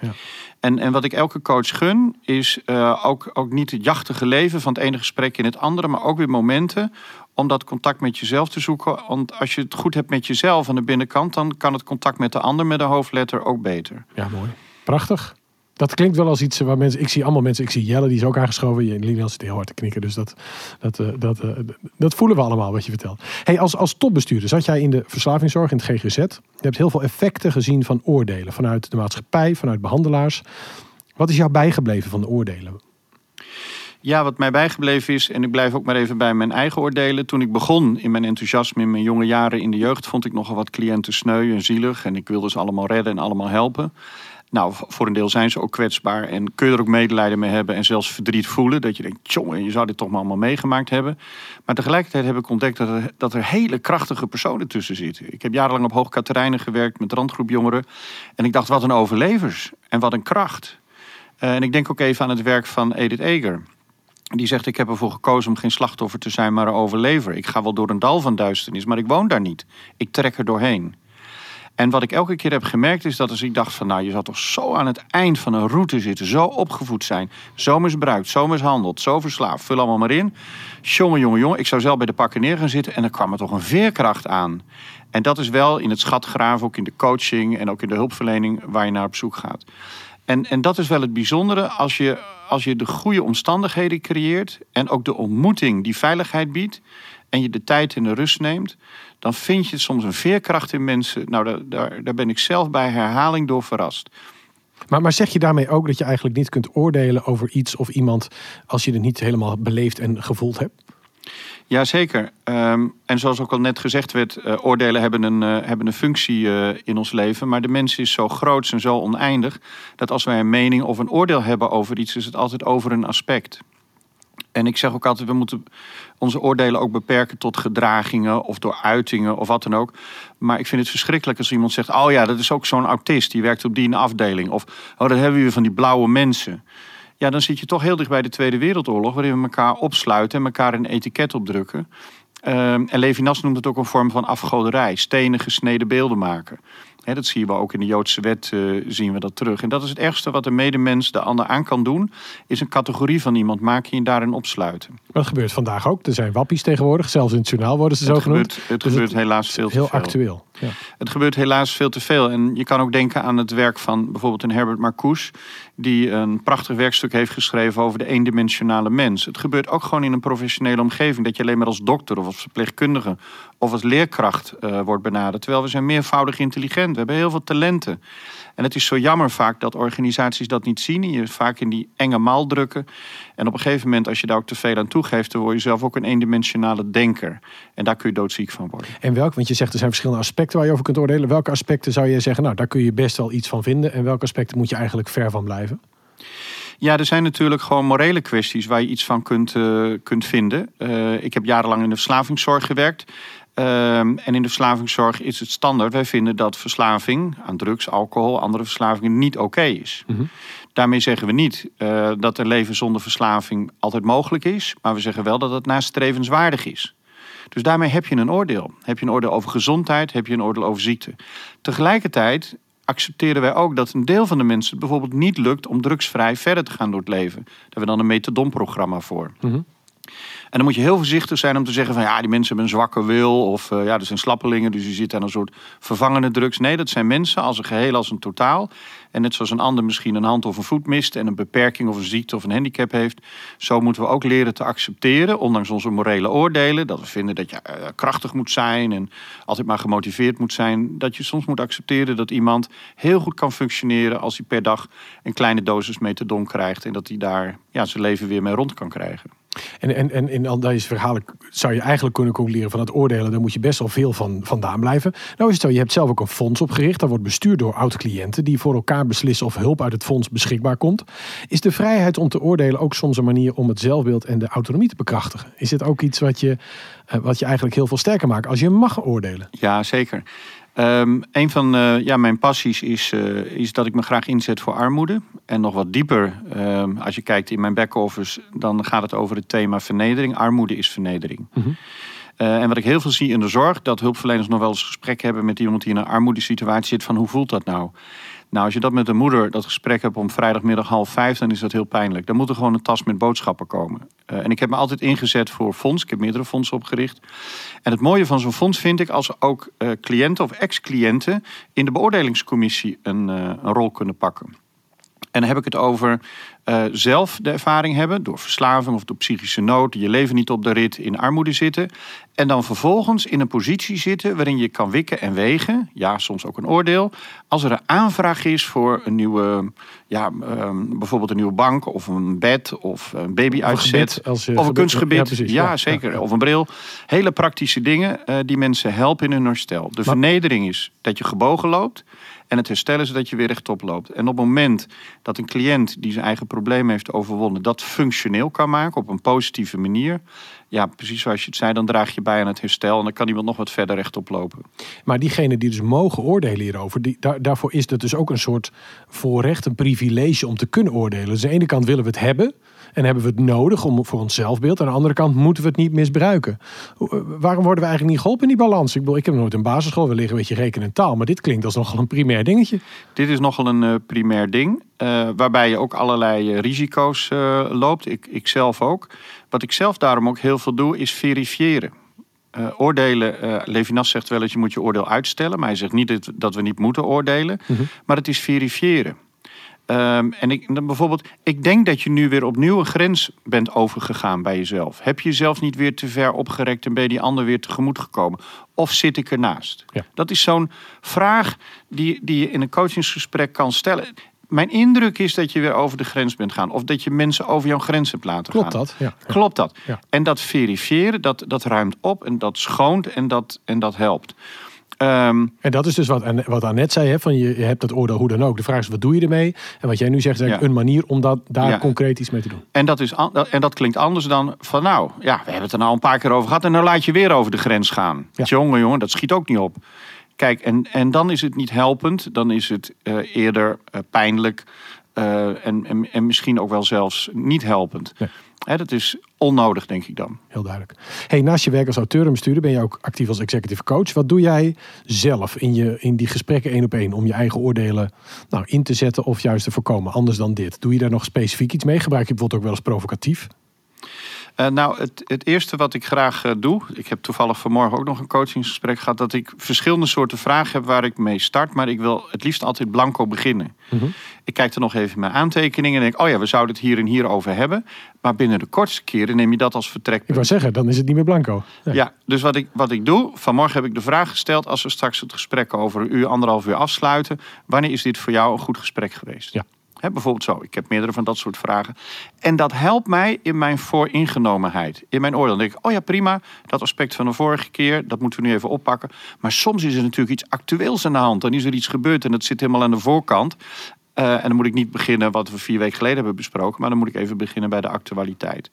Ja. En, en wat ik elke coach gun, is eh, ook, ook niet het jachtige leven van het ene gesprek in het andere, maar ook weer momenten om dat contact met jezelf te zoeken. Want als je het goed hebt met jezelf aan de binnenkant, dan kan het contact met de ander met een hoofdletter ook beter. Ja, mooi. Prachtig. Dat klinkt wel als iets waar mensen. Ik zie allemaal mensen. Ik zie Jelle, die is ook aangeschoven. Lilian zit heel hard te knikken. Dus dat, dat, eh, dat, eh, dat voelen we allemaal wat je vertelt. Hey, als, als topbestuurder zat jij in de verslavingszorg in het GGZ. Je hebt heel veel effecten gezien van oordelen. Vanuit de maatschappij, vanuit behandelaars. Wat is jou bijgebleven van de oordelen? Ja, wat mij bijgebleven is, en ik blijf ook maar even bij mijn eigen oordelen. Toen ik begon in mijn enthousiasme in mijn jonge jaren in de jeugd, vond ik nogal wat cliënten sneu en zielig. En ik wilde ze allemaal redden en allemaal helpen. Nou, voor een deel zijn ze ook kwetsbaar en kun je er ook medelijden mee hebben en zelfs verdriet voelen. Dat je denkt, jongen, je zou dit toch maar allemaal meegemaakt hebben. Maar tegelijkertijd heb ik ontdekt dat er, hele krachtige personen tussen zitten. Ik heb jarenlang op Hoog Katerijnen gewerkt met randgroep jongeren. En ik dacht, wat een overlevers en wat een kracht. Eh, en ik denk ook even aan het werk van Edith Eger. Die zegt, ik heb ervoor gekozen om geen slachtoffer te zijn, maar een overlever. Ik ga wel door een dal van duisternis, maar ik woon daar niet. Ik trek er doorheen. En wat ik elke keer heb gemerkt is dat als ik dacht van... nou, je zou toch zo aan het eind van een route zitten, zo opgevoed zijn... zo misbruikt, zo mishandeld, zo verslaafd, vul allemaal maar in. Jongen, jongen, jongen, ik zou zelf bij de pakken neer gaan zitten... en dan kwam er toch een veerkracht aan. En dat is wel in het schatgraven, ook in de coaching... en ook in de hulpverlening waar je naar op zoek gaat. En, en dat is wel het bijzondere als je, als je de goede omstandigheden creëert en ook de ontmoeting die veiligheid biedt en je de tijd en de rust neemt, dan vind je soms een veerkracht in mensen. Nou, daar, daar, daar ben ik zelf bij herhaling door verrast. Maar, maar zeg je daarmee ook dat je eigenlijk niet kunt oordelen over iets of iemand. als je het niet helemaal beleefd en gevoeld hebt? Jazeker. Um, en zoals ook al net gezegd werd, uh, oordelen hebben een, uh, hebben een functie uh, in ons leven. Maar de mens is zo groot en zo oneindig dat als wij een mening of een oordeel hebben over iets, is het altijd over een aspect. En ik zeg ook altijd, we moeten onze oordelen ook beperken tot gedragingen of door uitingen of wat dan ook. Maar ik vind het verschrikkelijk als iemand zegt, oh ja, dat is ook zo'n autist, die werkt op die afdeling. Of, oh, dat hebben we weer van die blauwe mensen. Ja, dan zit je toch heel dicht bij de Tweede Wereldoorlog, waarin we elkaar opsluiten en elkaar een etiket opdrukken. Um, en Levinas noemt het ook een vorm van afgoderij, stenen gesneden beelden maken. He, dat zien we ook in de Joodse wet, uh, zien we dat terug. En dat is het ergste wat de medemens de ander aan kan doen, is een categorie van iemand maken en je daarin opsluiten. Dat gebeurt vandaag ook. Er zijn wappies tegenwoordig, zelfs in het journaal worden ze het zo gebeurt, genoemd. Het Dus gebeurt helaas veel te heel veel. actueel. Ja. Het gebeurt helaas veel te veel. En je kan ook denken aan het werk van bijvoorbeeld een Herbert Marcuse... die een prachtig werkstuk heeft geschreven over de eendimensionale mens. Het gebeurt ook gewoon in een professionele omgeving... dat je alleen maar als dokter of als verpleegkundige of als leerkracht uh, wordt benaderd. Terwijl we zijn meervoudig intelligent. We hebben heel veel talenten. En het is zo jammer vaak dat organisaties dat niet zien. En je vaak in die enge maal drukken. En op een gegeven moment, als je daar ook te veel aan toegeeft... dan word je zelf ook een eendimensionale denker. En daar kun je doodziek van worden. En welk, want je zegt er zijn verschillende aspecten waar je over kunt oordelen. Welke aspecten zou je zeggen, nou daar kun je best wel iets van vinden. En welke aspecten moet je eigenlijk ver van blijven? Ja, er zijn natuurlijk gewoon morele kwesties waar je iets van kunt, uh, kunt vinden. Uh, ik heb jarenlang in de verslavingszorg gewerkt. Ehm, en in de verslavingszorg is het standaard. Wij vinden dat verslaving aan drugs, alcohol, andere verslavingen niet oké is. Daarmee zeggen we niet eh, dat een leven zonder verslaving altijd mogelijk is. Maar we zeggen wel dat het nastrevenswaardig is. Dus daarmee heb je een oordeel. Heb je een oordeel over gezondheid, heb je een oordeel over ziekte. Tegelijkertijd accepteren wij ook dat een deel van de mensen het bijvoorbeeld niet lukt om drugsvrij verder te gaan door het leven. Daar hebben we dan een metadonprogramma voor. En dan moet je heel voorzichtig zijn om te zeggen van ja, die mensen hebben een zwakke wil. Of uh, ja, er zijn slappelingen, dus die zitten aan een soort vervangende drugs. Nee, dat zijn mensen als een geheel, als een totaal. En net zoals een ander misschien een hand of een voet mist en een beperking of een ziekte of een handicap heeft. Zo moeten we ook leren te accepteren, ondanks onze morele oordelen. Dat we vinden dat je uh, krachtig moet zijn en altijd maar gemotiveerd moet zijn. Dat je soms moet accepteren dat iemand heel goed kan functioneren als hij per dag een kleine dosis methadon krijgt. En dat hij daar ja, zijn leven weer mee rond kan krijgen. En, en, en in al deze verhalen zou je eigenlijk kunnen concluderen van het oordelen, daar moet je best wel veel van vandaan blijven. Nou is het zo, je hebt zelf ook een fonds opgericht. Dat wordt bestuurd door oud-cliënten die voor elkaar beslissen of hulp uit het fonds beschikbaar komt. Is de vrijheid om te oordelen ook soms een manier om het zelfbeeld en de autonomie te bekrachtigen? Is dit ook iets wat je, wat je eigenlijk heel veel sterker maakt als je mag oordelen? Ja, zeker. Um, een van uh, ja, mijn passies is, uh, is dat ik me graag inzet voor armoede. En nog wat dieper, um, als je kijkt in mijn back-office, dan gaat het over het thema vernedering. Armoede is vernedering. Mm -hmm. uh, en wat ik heel veel zie in de zorg, dat hulpverleners nog wel eens gesprek hebben met iemand die in een armoedesituatie zit, van hoe voelt dat nou? Nou, als je dat met een moeder, dat gesprek hebt om vrijdagmiddag half vijf, dan is dat heel pijnlijk. Dan moet er gewoon een tas met boodschappen komen. Uh, en ik heb me altijd ingezet voor fonds. Ik heb meerdere fondsen opgericht. En het mooie van zo'n fonds vind ik als ook uh, cliënten of ex-cliënten in de beoordelingscommissie een, uh, een rol kunnen pakken. En dan heb ik het over uh, zelf de ervaring hebben door verslaving of door psychische nood, je leven niet op de rit, in armoede zitten. En dan vervolgens in een positie zitten waarin je kan wikken en wegen, ja, soms ook een oordeel, als er een aanvraag is voor een nieuwe, ja, um, bijvoorbeeld een nieuwe bank of een bed of een babyuitzet of, of een kunstgebied. Ja, precies, ja, ja zeker. Ja, of een bril. Hele praktische dingen uh, die mensen helpen in hun herstel. De maar, vernedering is dat je gebogen loopt. En het herstellen is dat je weer rechtop loopt. En op het moment dat een cliënt die zijn eigen probleem heeft overwonnen, dat functioneel kan maken op een positieve manier. Ja, precies zoals je het zei, dan draag je bij aan het herstel en dan kan iemand nog wat verder rechtop lopen. Maar diegenen die dus mogen oordelen hierover, die, daar, daarvoor is het dus ook een soort voorrecht, een privilege om te kunnen oordelen. Dus aan de ene kant willen we het hebben. En hebben we het nodig om, voor ons zelfbeeld. Aan de andere kant moeten we het niet misbruiken. Waarom worden we eigenlijk niet geholpen in die balans? Ik bedoel, ik heb nooit een basisschool, we liggen een beetje rekenen en taal. Maar dit klinkt als nogal een primair dingetje. Dit is nogal een uh, primair ding. Uh, waarbij je ook allerlei uh, risico's loopt. Ik, ik zelf ook. Wat ik zelf daarom ook heel veel doe, is verifiëren. Uh, oordelen, uh, Levinas zegt wel dat je moet je oordeel uitstellen. Maar hij zegt niet dat, dat we niet moeten oordelen. Mm -hmm. Maar het is verifiëren. Um, en ik, dan bijvoorbeeld, ik denk dat je nu weer opnieuw een grens bent overgegaan bij jezelf. Heb je jezelf niet weer te ver opgerekt en ben je die ander weer tegemoet gekomen? Of zit ik ernaast? Ja. Dat is zo'n vraag die, die je in een coachingsgesprek kan stellen. Mijn indruk is dat je weer over de grens bent gaan. Of dat je mensen over jouw grens hebt laten Klopt gaan. Dat? Ja. Klopt dat? Ja. En dat verifiëren, dat, dat ruimt op en dat schoont en dat, en dat helpt. Um, en dat is dus wat, wat Annette zei, hè, van je, je hebt dat oordeel hoe dan ook. De vraag is, wat doe je ermee? En wat jij nu zegt, is ja. een manier om dat, daar ja. concreet iets mee te doen. En dat, is, en dat klinkt anders dan van nou, ja, we hebben het er nou een paar keer over gehad... en nou laat je weer over de grens gaan. Ja. Jongen, jongen, dat schiet ook niet op. Kijk, en, en dan is het niet helpend. Dan is het uh, eerder uh, pijnlijk uh, en, en, en misschien ook wel zelfs niet helpend. Nee. Dat is onnodig, denk ik dan. Heel duidelijk. Hey, naast je werk als auteur en bestuurder ben je ook actief als executive coach. Wat doe jij zelf in, je, in die gesprekken één op één om je eigen oordelen nou, in te zetten of juist te voorkomen? Anders dan dit. Doe je daar nog specifiek iets mee? Gebruik je bijvoorbeeld ook wel eens provocatief? Uh, nou, het, het, eerste wat ik graag uh, doe, ik heb toevallig vanmorgen ook nog een coachingsgesprek gehad, dat ik verschillende soorten vragen heb waar ik mee start, maar ik wil het liefst altijd blanco beginnen. Mm -hmm. Ik kijk er nog even in mijn aantekeningen en denk, oh ja, we zouden het hier en hier over hebben, maar binnen de kortste keren neem je dat als vertrekpunt. Ik wou zeggen, dan is het niet meer blanco. Ja, dus wat ik, wat ik doe, vanmorgen heb ik de vraag gesteld, als we straks het gesprek over een uur, anderhalf uur afsluiten, wanneer is dit voor jou een goed gesprek geweest? Ja. Bijvoorbeeld zo. Ik heb meerdere van dat soort vragen. En dat helpt mij in mijn vooringenomenheid. In mijn oordeel. Dan denk ik, oh ja, prima. Dat aspect van de vorige keer, dat moeten we nu even oppakken. Maar soms is er natuurlijk iets actueels aan de hand. Dan is er iets gebeurd en dat zit helemaal aan de voorkant. Uh, en dan moet ik niet beginnen wat we vier weken geleden hebben besproken. Maar dan moet ik even beginnen bij de actualiteit.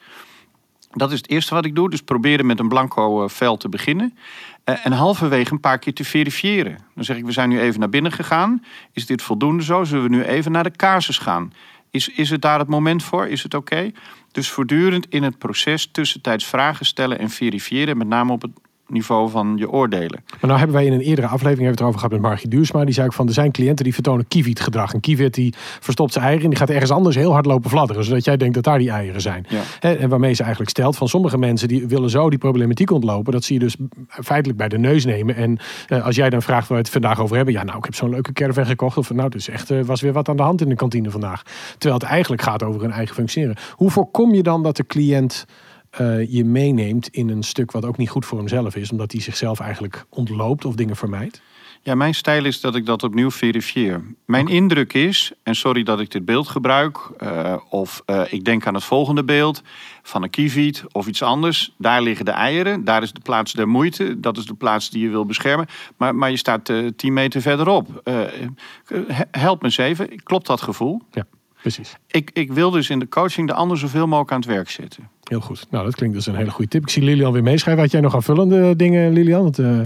Dat is het eerste wat ik doe. Dus proberen met een blanco eh, vel te beginnen. Eh, en halverwege een paar keer te verifiëren. Dan zeg ik, we zijn nu even naar binnen gegaan. Is dit voldoende zo? Zullen we nu even naar de casus gaan? Is, is het daar het moment voor? Is het oké? Dus voortdurend in het proces tussentijds vragen stellen en verifiëren. Met name op het niveau van je oordelen. Maar nou hebben wij in een eerdere aflevering hebben we het erover gehad met Margie Duursma. Die zei ook van er zijn cliënten die vertonen kievit gedrag. En kievit die verstopt zijn eieren en die gaat ergens anders heel hard lopen fladderen. Zodat jij denkt dat daar die eieren zijn. Ja. En waarmee ze eigenlijk stelt van sommige mensen die willen zo die problematiek ontlopen. Dat zie je dus feitelijk bij de neus nemen. En eh, als jij dan vraagt waar we het vandaag over hebben. Ja nou ik heb zo'n leuke caravan gekocht. Of nou dus echt eh, was weer wat aan de hand in de kantine vandaag. Terwijl het eigenlijk gaat over hun eigen functioneren. Hoe voorkom je dan dat de cliënt eh, je meeneemt in een stuk wat ook niet goed voor hemzelf is. Omdat hij zichzelf eigenlijk ontloopt of dingen vermijdt. Ja, mijn stijl is dat ik dat opnieuw verifieer. Mijn indruk is, en sorry dat ik dit beeld gebruik, eh, of eh, ik denk aan het volgende beeld van een kieviet of iets anders. Daar liggen de eieren, daar is de plaats der moeite, dat is de plaats die je wil beschermen. Maar, maar je staat 10 meter verderop. He- help me eens even, klopt dat gevoel? Ja, precies. Ik, ik wil dus in de coaching de ander zoveel mogelijk aan het werk zetten. Heel goed. Nou, dat klinkt dus een hele goede tip. Ik zie Lilian weer meeschrijven. Had jij nog aanvullende dingen, Lilian? Want, eh,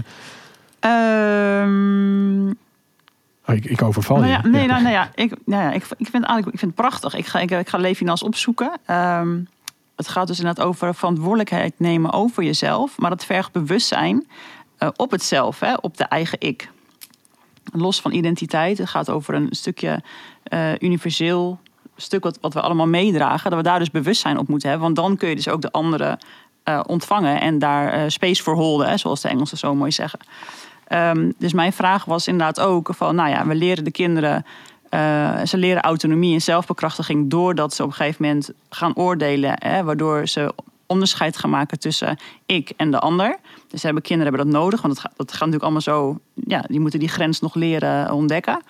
Ehm, oh, ik, ik overval nou je. ja, nee, nou, nou ja, ik, nou ja, ik, ik vind het eigenlijk ik vind het prachtig. Ik ga, ik, ik ga Levinas opzoeken. Ehm, het gaat dus inderdaad over verantwoordelijkheid nemen over jezelf. Maar dat vergt bewustzijn eh, op het zelf, hè, op de eigen ik. Los van identiteit. Het gaat over een stukje eh, universeel stuk wat, wat we allemaal meedragen. Dat we daar dus bewustzijn op moeten hebben. Want dan kun je dus ook de anderen eh, ontvangen en daar eh, space voor holden, hè, zoals de Engelsen zo mooi zeggen. Ehm, dus mijn vraag was inderdaad ook van, nou ja, we leren de kinderen, eh, ze leren autonomie en zelfbekrachtiging doordat ze op een gegeven moment gaan oordelen, hè, waardoor ze onderscheid gaan maken tussen ik en de ander. Dus hebben kinderen hebben dat nodig, want het gaat, dat gaat natuurlijk allemaal zo, ja, die moeten die grens nog leren ontdekken.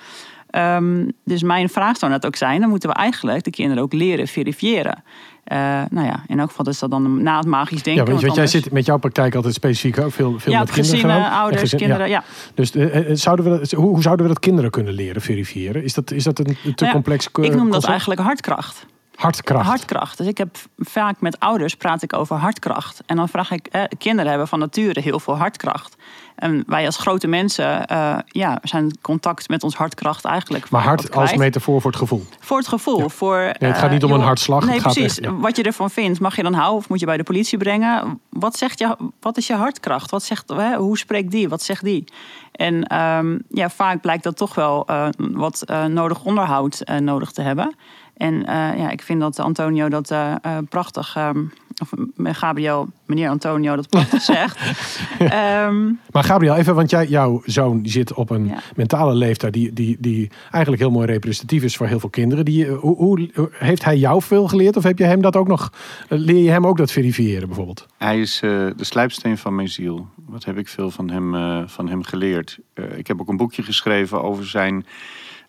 Ehm, dus mijn vraag zou net ook zijn, dan moeten we eigenlijk de kinderen ook leren verifiëren. Eh, nou ja, in elk geval is dat dan na het magisch denken. Ja, want, jij zit met jouw praktijk altijd specifiek ook veel, veel ja, met kinderen gezinnen, gedaan. ouders, gezin- kinderen, ja. Dus eh, eh, zouden we dat, hoe, hoe zouden we dat kinderen kunnen leren verifiëren? Is dat, is dat een te Nou complex co- Ik noem dat eigenlijk hartkracht. Hartkracht. Hartkracht. Dus ik heb vaak met ouders praat ik over hartkracht. En dan vraag ik, eh, kinderen hebben van nature heel veel hartkracht. En wij als grote mensen eh, ja, zijn contact met ons hartkracht eigenlijk. maar hart als metafoor voor het gevoel. Voor het gevoel. Voor, het gaat eh, niet om een hartslag, Nee, het gaat precies. echt, ja. Wat je ervan vindt, mag je dan houden of moet je bij de politie brengen? Wat, zegt je, wat is je hartkracht? Wat zegt, hoe spreekt die? Wat zegt die? En ehm, ja, vaak blijkt dat toch wel eh, wat eh, nodig onderhoud eh, nodig te hebben. En eh, ja, ik vind dat Antonio dat eh, eh, prachtig, ehm, of eh, Gabriel, meneer Antonio dat prachtig zegt. Ehm, Maar Gabriel, even, want jij, jouw zoon die zit op een Ja. mentale leeftijd die, die, die eigenlijk heel mooi representatief is voor heel veel kinderen. Die, eh, hoe, hoe, hoe- heeft hij jou veel geleerd of heb je hem dat ook nog, eh, leer je hem ook dat verifiëren bijvoorbeeld? Hij is eh, de slijpsteen van mijn ziel. Wat heb ik veel van hem, eh, van hem geleerd. Eh, ik heb ook een boekje geschreven over zijn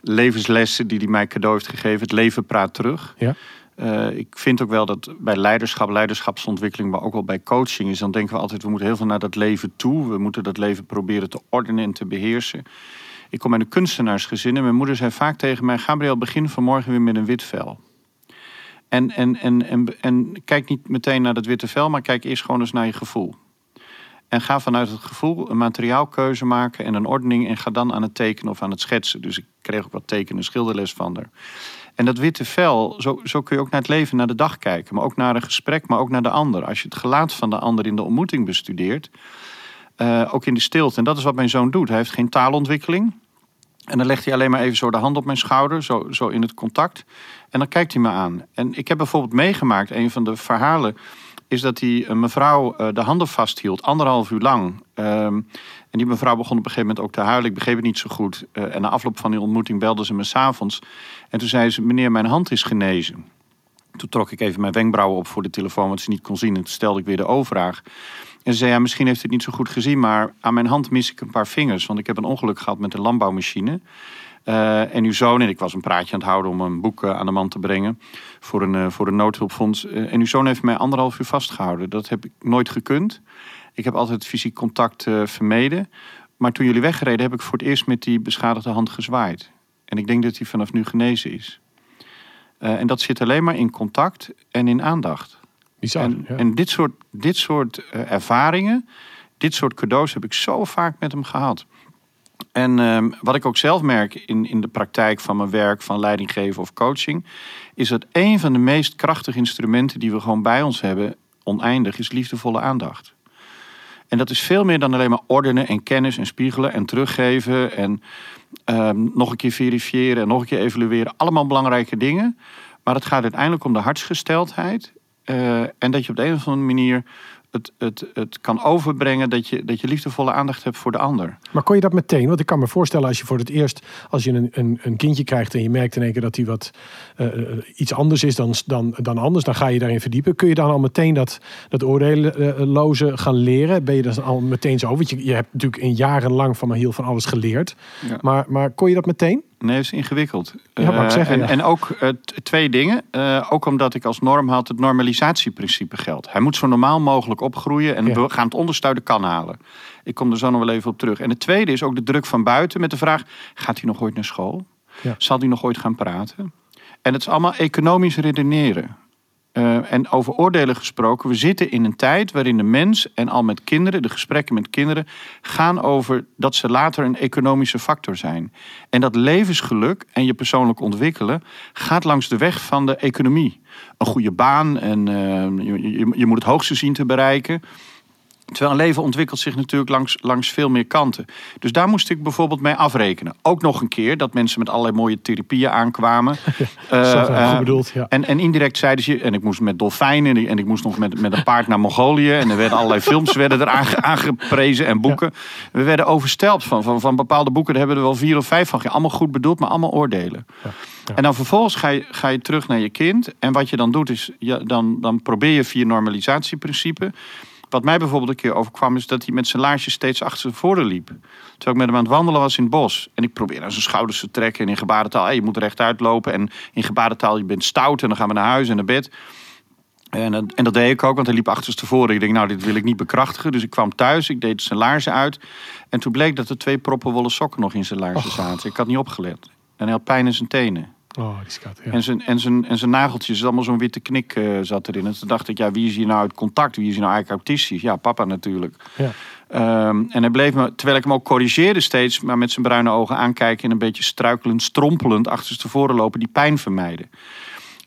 levenslessen die hij mij cadeau heeft gegeven. Het leven praat terug. Ja. Eh, ik vind ook wel dat bij leiderschap, leiderschapsontwikkeling, maar ook wel bij coaching is, dan denken we altijd, we moeten heel veel naar dat leven toe. We moeten dat leven proberen te ordenen en te beheersen. Ik kom uit een kunstenaarsgezin en mijn moeder zei vaak tegen mij, Gabriel, begin vanmorgen weer met een wit vel. En, en, en, en, en kijk niet meteen naar dat witte vel, maar kijk eerst gewoon eens naar je gevoel. En ga vanuit het gevoel een materiaalkeuze maken en een ordening. En ga dan aan het tekenen of aan het schetsen. Dus ik kreeg ook wat tekenen en schilderles van haar. En dat witte vel, zo, zo kun je ook naar het leven, naar de dag kijken. Maar ook naar een gesprek, maar ook naar de ander. Als je het gelaat van de ander in de ontmoeting bestudeert. eh, ook in de stilte. En dat is wat mijn zoon doet. Hij heeft geen taalontwikkeling. En dan legt hij alleen maar even zo de hand op mijn schouder, zo, zo in het contact. En dan kijkt hij me aan. En ik heb bijvoorbeeld meegemaakt, een van de verhalen is dat hij een mevrouw eh, de handen vasthield, anderhalf uur lang. Ehm, en die mevrouw begon op een gegeven moment ook te huilen. Ik begreep het niet zo goed. Eh, en na afloop van die ontmoeting belde ze me s'avonds. En toen zei ze, meneer, mijn hand is genezen. Toen trok ik even mijn wenkbrauwen op voor de telefoon, wat ze niet kon zien. En toen stelde ik weer de overvraag. En ze zei, ja, misschien heeft u het niet zo goed gezien... maar aan mijn hand mis ik een paar vingers. Want ik heb een ongeluk gehad met een landbouwmachine. Eh, en uw zoon, en ik was een praatje aan het houden... om een boek eh, aan de man te brengen voor een, voor een noodhulpfonds. En uw zoon heeft mij anderhalf uur vastgehouden. Dat heb ik nooit gekund. Ik heb altijd fysiek contact eh, vermeden. Maar toen jullie weggereden heb ik voor het eerst met die beschadigde hand gezwaaid. En ik denk dat hij vanaf nu genezen is. Eh, en dat zit alleen maar in contact en in aandacht. Bizar, en, ja. en dit soort, dit soort eh, ervaringen, dit soort cadeaus heb ik zo vaak met hem gehad. En ehm, wat ik ook zelf merk in, in de praktijk van mijn werk, van leidinggeven of coaching, is dat een van de meest krachtige instrumenten die we gewoon bij ons hebben, oneindig, is liefdevolle aandacht. En dat is veel meer dan alleen maar ordenen en kennis en spiegelen en teruggeven en ehm, nog een keer verifiëren en nog een keer evalueren. Allemaal belangrijke dingen. Maar het gaat uiteindelijk om de hartsgesteldheid. eh, en dat je op de een of andere manier het, het, het kan overbrengen dat je, dat je liefdevolle aandacht hebt voor de ander. Maar kon je dat meteen? Want ik kan me voorstellen als je voor het eerst, als je een, een, een kindje krijgt en je merkt in één keer dat hij wat eh, iets anders is dan, dan, dan anders, dan ga je daarin verdiepen. Kun je dan al meteen dat, dat oordeelloze gaan leren? Ben je dan al meteen zo? Want je, je hebt natuurlijk in jarenlang van Mahiel van alles geleerd. Ja. Maar, maar kon je dat meteen? Nee, dat is ingewikkeld. Ja, Eh, zeggen, en, ja. en ook eh, twee dingen. Eh, ook omdat ik als norm had het normalisatieprincipe geldt. Hij moet zo normaal mogelijk opgroeien en Ja. we gaan het onderste uit de kan halen. Ik kom er zo nog wel even op terug. En het tweede is ook de druk van buiten met de vraag: gaat hij nog ooit naar school? Zal hij nog ooit gaan praten? En het is allemaal economisch redeneren. Eh, en over oordelen gesproken, we zitten in een tijd waarin de mens en al met kinderen, de gesprekken met kinderen, gaan over dat ze later een economische factor zijn. En dat levensgeluk en je persoonlijk ontwikkelen gaat langs de weg van de economie. Een goede baan en eh, je, je, je moet het hoogste zien te bereiken. Terwijl een leven ontwikkelt zich natuurlijk langs, langs veel meer kanten. Dus daar moest ik bijvoorbeeld mee afrekenen. Ook nog een keer dat mensen met allerlei mooie therapieën aankwamen. Zo, goed eh, bedoeld, ja. en, en indirect zeiden ze, en ik moest met dolfijnen en ik moest nog met, met een paard naar Mongolië. En er werden allerlei films werden er aange- aangeprezen en boeken. We werden overstelpt van, van, van bepaalde boeken. Daar hebben we er wel vier of vijf van. Allemaal goed bedoeld, maar allemaal oordelen. Ja. En dan vervolgens ga je, ga je terug naar je kind. En wat je dan doet is, ja, dan, dan probeer je via normalisatieprincipe. Wat mij bijvoorbeeld een keer overkwam is dat hij met zijn laarsjes steeds achter zijn voren liep. Terwijl ik met hem aan het wandelen was in het bos. En ik probeerde aan zijn schouders te trekken. En in gebarentaal, hey, je moet rechtuit lopen. En in gebarentaal, je bent stout. En dan gaan we naar huis en naar bed. En, dat- en dat deed ik ook, want hij liep achterstevoren. Ik denk, nou, dit wil ik niet bekrachtigen. Dus ik kwam thuis, ik deed zijn laarzen uit. En toen bleek dat er twee proppen wollen sokken nog in zijn laarzen zaten. Ik had niet opgelet. En hij had pijn in zijn tenen. Oh, die skat. Ja. En zijn, en zijn, en zijn nageltjes, allemaal zo'n witte knik eh, zat erin. En toen dacht ik, ja, wie is hier nou uit contact? Wie is hier nou eigenlijk autistisch? Ja, papa natuurlijk. Ja. Ehm, en hij bleef me, terwijl ik hem ook corrigeerde steeds, maar met zijn bruine ogen aankijken en een beetje struikelend, strompelend achterstevoren lopen, die pijn vermijden.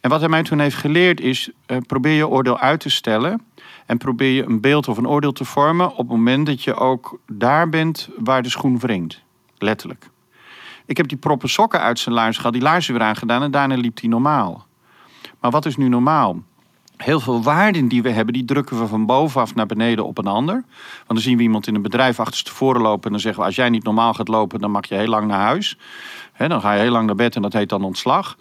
En wat hij mij toen heeft geleerd is, eh, probeer je oordeel uit te stellen. En probeer je een beeld of een oordeel te vormen op het moment dat je ook daar bent waar de schoen wringt. Letterlijk. Ik heb die proppen sokken uit zijn laars gehad, die laarzen weer aangedaan en daarna liep hij normaal. Maar wat is nu normaal? Heel veel waarden die we hebben, die drukken we van bovenaf naar beneden op een ander. Want dan zien we iemand in een bedrijf achterstevoren lopen en dan zeggen we: als jij niet normaal gaat lopen, dan mag je heel lang naar huis. Hè, dan ga je heel lang naar bed en dat heet dan ontslag.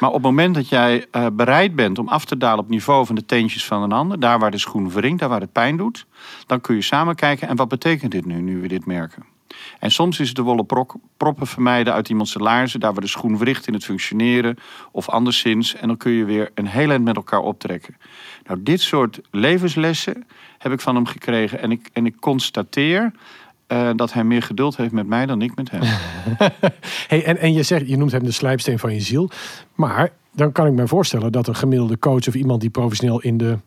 Maar op het moment dat jij eh, bereid bent om af te dalen op niveau van de teentjes van een ander, daar waar de schoen wringt, daar waar het pijn doet, dan kun je samen kijken: en wat betekent dit nu, nu we dit merken? En soms is het de wollen proppen vermijden uit iemands laarzen, daar waar de schoen wricht in het functioneren of anderszins. En dan kun je weer een heel eind met elkaar optrekken. Nou, dit soort levenslessen heb ik van hem gekregen. En ik, en ik constateer eh, dat hij meer geduld heeft met mij dan ik met hem. Hey, en, en je, zegt, je noemt hem de slijpsteen van je ziel. Maar dan kan ik me voorstellen dat een gemiddelde coach of iemand die professioneel in de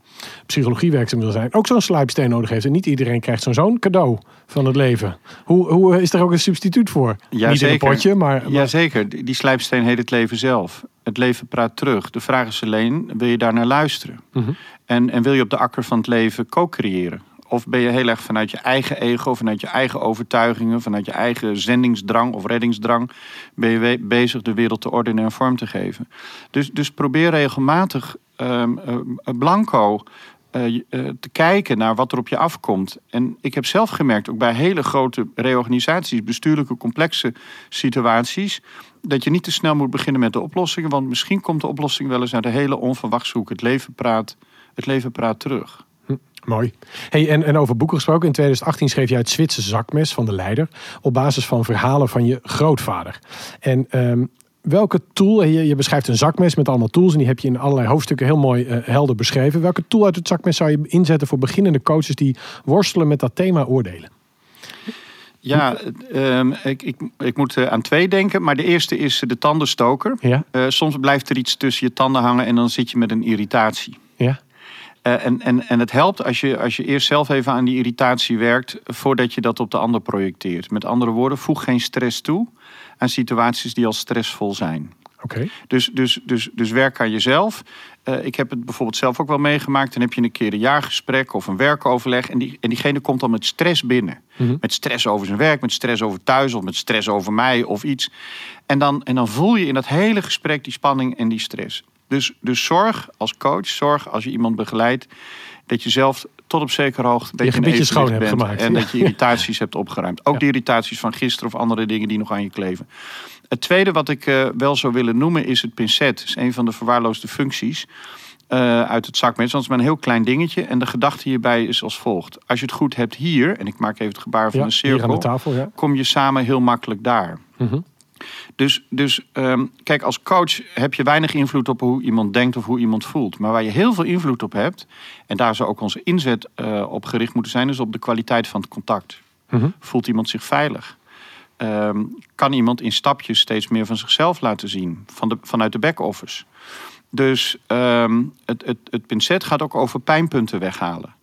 psychologie werkzaam wil zijn, ook zo'n slijpsteen nodig heeft. En niet iedereen krijgt zo'n zo'n cadeau van het leven. Hoe, hoe is er ook een substituut voor? niet in een zeker. potje, maar. maar- Jazeker, die die slijpsteen heet het leven zelf. Het leven praat terug. De vraag is alleen, wil je daar naar luisteren? Mhm. En, en wil je op de akker van het leven co-creëren? Of ben je heel erg vanuit je eigen ego, vanuit je eigen overtuigingen, vanuit je eigen zendingsdrang of reddingsdrang, ben je bezig de wereld te ordenen en vorm te geven? Dus, dus probeer regelmatig ehm, eh, blanco eh, eh, te kijken naar wat er op je afkomt. En ik heb zelf gemerkt, ook bij hele grote reorganisaties, bestuurlijke complexe situaties, dat je niet te snel moet beginnen met de oplossingen. Want misschien komt de oplossing wel eens uit de hele onverwachte hoek. Het leven praat, het leven praat terug. Mooi. Hey, en, en over boeken gesproken. In 2018 schreef jij het Zwitserse zakmes van de leider. Op basis van verhalen van je grootvader. En ehm, welke tool, je, je beschrijft een zakmes met allemaal tools. En die heb je in allerlei hoofdstukken heel mooi eh, helder beschreven. Welke tool uit het zakmes zou je inzetten voor beginnende coaches die worstelen met dat thema oordelen? Ja, ehm, ik, ik, ik moet eh, aan twee denken. Maar de eerste is de tandenstoker. Ja? Eh, soms blijft er iets tussen je tanden hangen en dan zit je met een irritatie. Eh, en, en, en het helpt als je, als je eerst zelf even aan die irritatie werkt voordat je dat op de ander projecteert. Met andere woorden, voeg geen stress toe aan situaties die al stressvol zijn. Oké. Dus, dus, dus, dus werk aan jezelf. Eh, ik heb het bijvoorbeeld zelf ook wel meegemaakt. Dan heb je een keer een jaargesprek of een werkoverleg. En, die, en diegene komt dan met stress binnen. Mhm. Met stress over zijn werk, met stress over thuis of met stress over mij of iets. En dan, en dan voel je in dat hele gesprek die spanning en die stress. Dus, dus zorg als coach, zorg als je iemand begeleidt. Dat je zelf tot op zekere hoogte een beetje schoon hebt bent. gemaakt. En Ja. dat je irritaties hebt opgeruimd. Ook Ja. de irritaties van gisteren of andere dingen die nog aan je kleven. Het tweede wat ik eh, wel zou willen noemen is het pincet. Dat is een van de verwaarloosde functies eh, uit het zakmes. Want het is maar een heel klein dingetje. En de gedachte hierbij is als volgt. Als je het goed hebt hier, en ik maak even het gebaar van een cirkel, tafel, ja. kom je samen heel makkelijk daar. Mhm. Dus, dus ehm, kijk, als coach heb je weinig invloed op hoe iemand denkt of hoe iemand voelt. Maar waar je heel veel invloed op hebt, en daar zou ook onze inzet eh, op gericht moeten zijn, is op de kwaliteit van het contact. Mhm. Voelt iemand zich veilig? Ehm, kan iemand in stapjes steeds meer van zichzelf laten zien, van de, vanuit de back-office? Dus ehm, het, het, het pincet gaat ook over pijnpunten weghalen.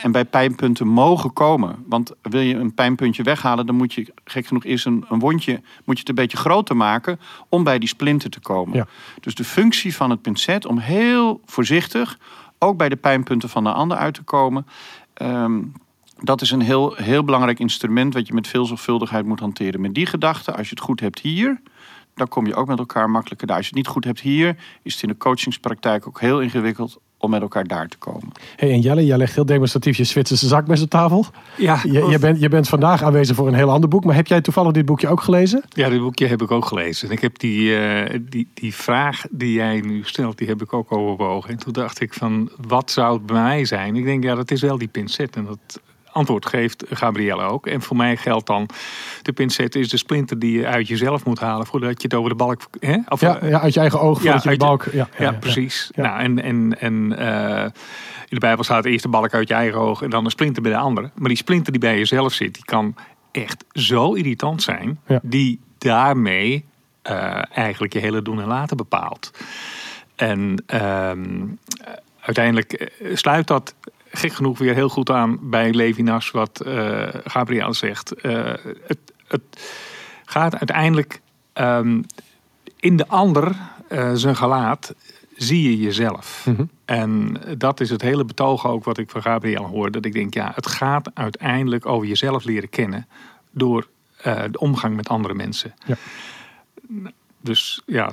En bij pijnpunten mogen komen. Want wil je een pijnpuntje weghalen, dan moet je gek genoeg eerst een, een wondje moet je het een beetje groter maken om bij die splinter te komen. Ja. Dus de functie van het pincet om heel voorzichtig ook bij de pijnpunten van de ander uit te komen. ehm, dat is een heel, heel belangrijk instrument wat je met veel zorgvuldigheid moet hanteren. Met die gedachte, als je het goed hebt hier, dan kom je ook met elkaar makkelijker daar. Als je het niet goed hebt hier, is het in de coachingspraktijk ook heel ingewikkeld om met elkaar daar te komen. Hey, en Jelle, jij legt heel demonstratief je Zwitserse zakmes op tafel. Ja, Je, je, bent, je bent vandaag aanwezig voor een heel ander boek. Maar heb jij toevallig dit boekje ook gelezen? ja, dit boekje heb ik ook gelezen. En ik heb die, eh, die, die vraag die jij nu stelt, die heb ik ook overwogen. En toen dacht ik van, wat zou het bij mij zijn? Ik denk, ja, dat is wel die pincet. En dat antwoord geeft Gabrielle ook. En voor mij geldt dan, de pincet is de splinter die je uit jezelf moet halen voordat je het over de balk... Hè? Of, Ja, ja uit je eigen oog voordat je de uit je- balk... Ja, Ja, precies. Ja. Nou, en en, en eh, in de Bijbel staat eerst de balk uit je eigen oog en dan een splinter bij de andere. Maar die splinter die bij jezelf zit, die kan echt zo irritant zijn, Ja. die daarmee eh, eigenlijk je hele doen en laten bepaalt. En ehm, uiteindelijk eh, sluit dat gek genoeg weer heel goed aan bij Levinas, wat eh Gabriel zegt. Eh, het, het gaat uiteindelijk ehm, in de ander eh, zijn gelaat zie je jezelf. Mhm. En dat is het hele betoog ook wat ik van Gabriel hoor. Dat ik denk, ja, het gaat uiteindelijk over jezelf leren kennen door de omgang met andere mensen. Ja. Dus ja,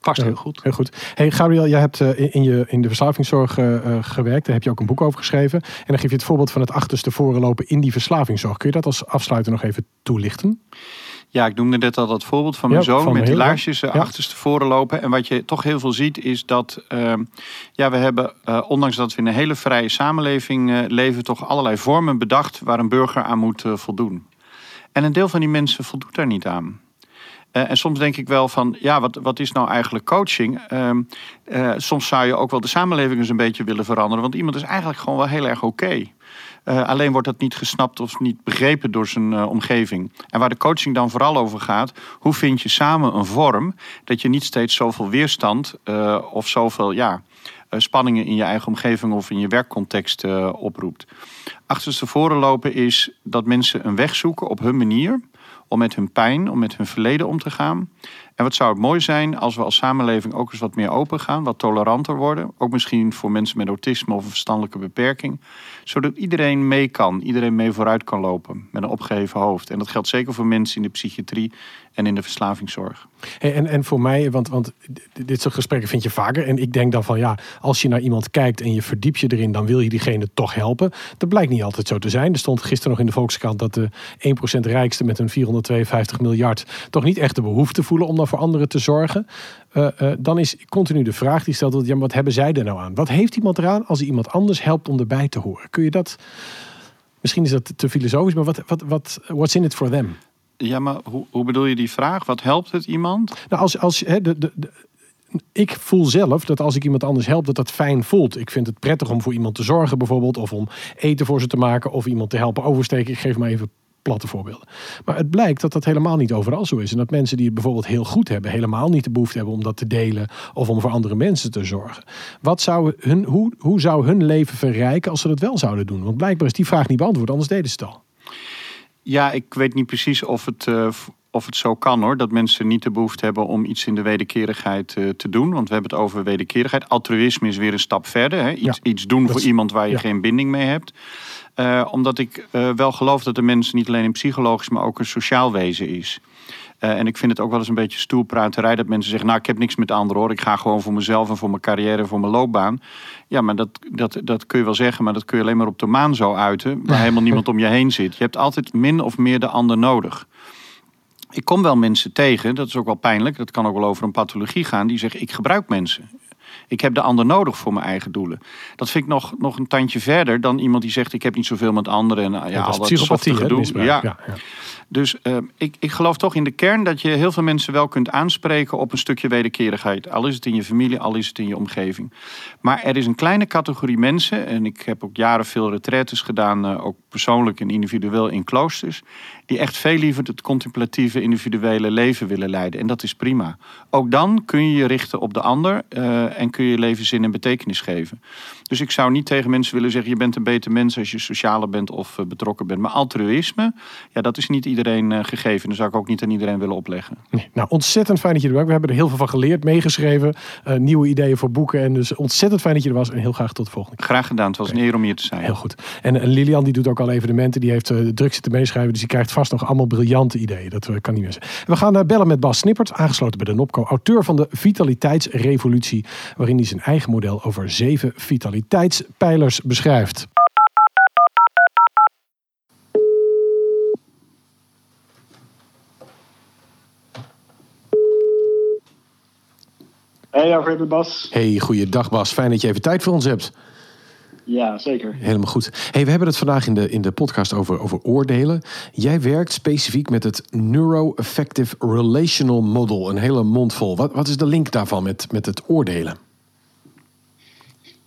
past heel goed. Heel goed. Hey Gabriel, jij hebt eh, in, je, in de verslavingszorg eh, eh, gewerkt. Daar heb je ook een boek over geschreven. En dan geef je het voorbeeld van het achterste voren lopen in die verslavingszorg. Kun je dat als afsluiter nog even toelichten? Ja, ik noemde net al dat voorbeeld van mijn Ja, zoon van met die laarsjes Ja. achterstevoren lopen. En wat je toch heel veel ziet is dat ehm, ja, we hebben, eh, ondanks dat we in een hele vrije samenleving eh, leven, toch allerlei vormen bedacht waar een burger aan moet eh, voldoen. En een deel van die mensen voldoet daar niet aan. Eh, en soms denk ik wel van, ja, wat, wat is nou eigenlijk coaching? Ehm, eh, soms zou je ook wel de samenleving eens een beetje willen veranderen. Want iemand is eigenlijk gewoon wel heel erg oké. Eh, alleen wordt dat niet gesnapt of niet begrepen door zijn omgeving. En waar de coaching dan vooral over gaat, hoe vind je samen een vorm dat je niet steeds zoveel weerstand of zoveel ja, spanningen in je eigen omgeving of in je werkcontext oproept. Achterstevoren lopen is dat mensen een weg zoeken op hun manier om met hun pijn, om met hun verleden om te gaan. En wat zou het mooi zijn als we als samenleving ook eens wat meer open gaan, wat toleranter worden. Ook misschien voor mensen met autisme of een verstandelijke beperking. Zodat iedereen mee kan, iedereen mee vooruit kan lopen met een opgeheven hoofd. En dat geldt zeker voor mensen in de psychiatrie en in de verslavingszorg. Hey, en, en voor mij, want, want dit soort gesprekken vind je vaker. En ik denk dan van ja, als je naar iemand kijkt en je verdiept je erin, dan wil je diegene toch helpen. Dat blijkt niet altijd zo te zijn. Er stond gisteren nog in de Volkskrant dat de 1% rijkste met een 452 miljard toch niet echt de behoefte voelen om dan voor anderen te zorgen. Eh, eh, dan is continu de vraag die stelt, ja, wat hebben zij er nou aan? Wat heeft iemand eraan als hij iemand anders helpt om erbij te horen? Kun je dat, misschien is dat te filosofisch, maar wat, wat, wat, what's in it for them? Ja, maar hoe, hoe bedoel je die vraag? Wat helpt het iemand? Nou, als, als, de, de- ik voel zelf dat als ik iemand anders help, dat dat fijn voelt. Ik vind het prettig om voor iemand te zorgen bijvoorbeeld. Of om eten voor ze te maken. Of iemand te helpen oversteken. Ik geef maar even platte voorbeelden. Maar het blijkt dat dat helemaal niet overal zo is. En dat mensen die het bijvoorbeeld heel goed hebben, helemaal niet de behoefte hebben om dat te delen of om voor andere mensen te zorgen. Wat zou hun, hoe, hoe zou hun leven verrijken als ze dat wel zouden doen? Want blijkbaar is die vraag niet beantwoord, anders deden ze het al. Ja, ik weet niet precies of het, uh, of het zo kan hoor. Dat mensen niet de behoefte hebben om iets in de wederkerigheid uh, te doen. Want we hebben het over wederkerigheid. Altruïsme is weer een stap verder. Hè? Iets, ja, iets doen voor iemand waar je ja. geen binding mee hebt. Uh, omdat ik wel geloof dat de mens niet alleen een psychologisch, maar ook een sociaal wezen is. Uh, en ik vind het ook wel eens een beetje stoelpruiterij dat mensen zeggen: Nou, ik heb niks met anderen hoor. Ik ga gewoon voor mezelf en voor mijn carrière en voor mijn loopbaan. Ja, maar dat, dat, dat kun je wel zeggen, maar dat kun je alleen maar op de maan zo uiten, waar helemaal niemand om je heen zit. Je hebt altijd min of meer de ander nodig. Ik kom wel mensen tegen, dat is ook wel pijnlijk, dat kan ook wel over een pathologie gaan, die zeggen: Ik gebruik mensen. Ik heb de ander nodig voor mijn eigen doelen. Dat vind ik nog, nog een tandje verder dan iemand die zegt: Ik heb niet zoveel met anderen. En, ja, ja, dat is al psychopathie, dat gedoe. Ja. Ja. ja. Dus uh, ik, ik geloof toch in de kern dat je heel veel mensen wel kunt aanspreken op een stukje wederkerigheid. Al is het in je familie, al is het in je omgeving. Maar er is een kleine categorie mensen, en ik heb ook jaren veel retraites gedaan, uh, ook persoonlijk en individueel in kloosters, die echt veel liever het contemplatieve individuele leven willen leiden. En dat is prima. Ook dan kun je je richten op de ander uh, en kun je leven zin en betekenis geven. Dus ik zou niet tegen mensen willen zeggen: je bent een beter mens als je socialer bent of betrokken bent. Maar altruïsme, ja, dat is niet iedereen uh, gegeven. Dat zou ik ook niet aan iedereen willen opleggen. Nee, nou, ontzettend fijn dat je er was. We hebben er heel veel van geleerd, meegeschreven. Uh, nieuwe ideeën voor boeken. En dus ontzettend fijn dat je er was. En heel graag tot de volgende keer. Graag gedaan. Het was okay. een eer om hier te zijn. Heel goed. En, Lilian die doet ook al evenementen. Die heeft uh, druk zitten meeschrijven. Dus die krijgt vast nog allemaal briljante ideeën. Dat kan niet missen. We gaan bellen met Bas Snippert. Aangesloten bij de NOPCO. Auteur van de Vitaliteitsrevolutie. Waarin hij zijn eigen model over zeven vitaliteitspijlers beschrijft. Hey Alfred Bas. Hey, goeiedag Bas. Fijn dat je even tijd voor ons hebt. Ja, zeker. Helemaal goed. Hey, we hebben het vandaag in de, in de podcast over, over oordelen. Jij werkt specifiek met het Neuroaffective Relational Model. Een hele mond vol. Wat, wat is de link daarvan met, met het oordelen?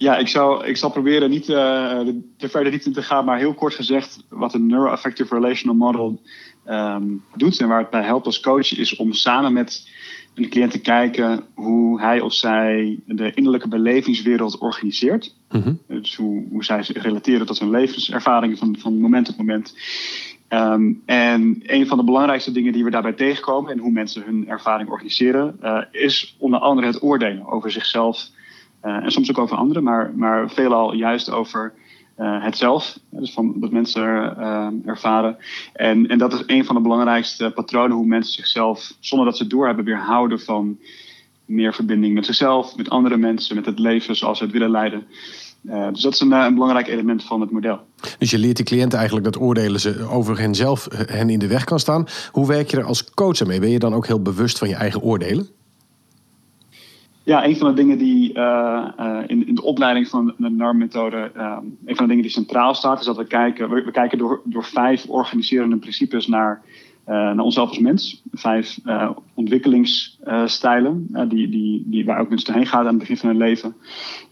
Ja, ik zal, ik zal proberen niet uh, te verder diepte te gaan, maar heel kort gezegd, wat een Neuroaffective Relational Model um, doet en waar het bij helpt als coach, is om samen met een cliënt te kijken hoe hij of zij de innerlijke belevingswereld organiseert. Mm-hmm. Dus hoe, hoe zij zich relateren tot hun levenservaringen van, van moment tot moment. Um, en een van de belangrijkste dingen die we daarbij tegenkomen en hoe mensen hun ervaring organiseren, uh, is onder andere het oordelen over zichzelf en soms ook over anderen, maar, maar veelal juist over uh, het zelf, dus van wat mensen uh, ervaren. En, en dat is een van de belangrijkste patronen hoe mensen zichzelf, zonder dat ze het doorhebben, weer houden van meer verbinding met zichzelf, met andere mensen, met het leven zoals ze het willen leiden. Dus dat is een, een, belangrijk element van het model. Dus je leert die cliënten eigenlijk dat oordelen ze over hen zelf hen in de weg kan staan. Hoe werk je er als coach mee? Ben je dan ook heel bewust van je eigen oordelen? Ja, een van de dingen die uh, uh, in, in, de opleiding van de NARM-methode, uh, een van de dingen die centraal staat, is dat we kijken, we, kijken door, door vijf organiserende principes naar, naar onszelf als mens. Vijf ontwikkelingsstijlen die, die, die, waar ook mensen heen gaan aan het begin van hun leven.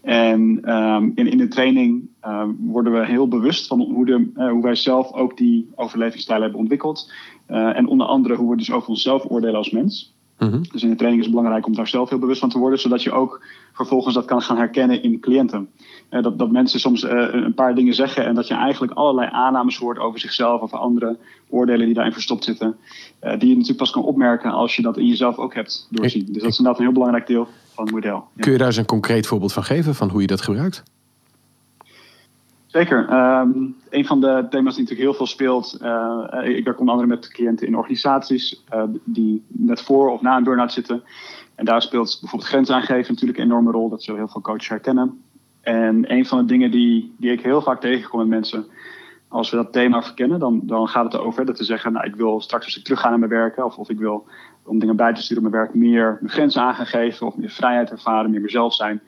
En um, in, in de training worden we heel bewust van hoe, de, hoe wij zelf ook die overlevingsstijlen hebben ontwikkeld. en onder andere hoe we dus over onszelf oordelen als mens. Mm-hmm. Dus in de training is het belangrijk om daar zelf heel bewust van te worden, zodat je ook vervolgens dat kan gaan herkennen in cliënten. Uh, dat, dat mensen soms uh, een paar dingen zeggen en dat je eigenlijk allerlei aannames hoort over zichzelf, over andere oordelen die daarin verstopt zitten, uh, die je natuurlijk pas kan opmerken als je dat in jezelf ook hebt doorzien. Dus dat is inderdaad een heel belangrijk deel van het model. Ja. Kun je daar eens een concreet voorbeeld van geven, van hoe je dat gebruikt? Zeker. Um, een van de thema's die natuurlijk heel veel speelt. Uh, ik werk onder andere met cliënten in organisaties uh, die net voor of na een burn-out zitten. En daar speelt bijvoorbeeld grens aangeven natuurlijk een enorme rol. Dat zullen heel veel coaches herkennen. En een van de dingen die, die ik heel vaak tegenkom met mensen. Als we dat thema verkennen, dan, dan gaat het erover dat te zeggen: Nou, ik wil straks als ik terug ga naar mijn werk, of, of ik wil om dingen bij te sturen op mijn werk, meer mijn grenzen aan gaan geven, of meer vrijheid ervaren, meer mezelf zijn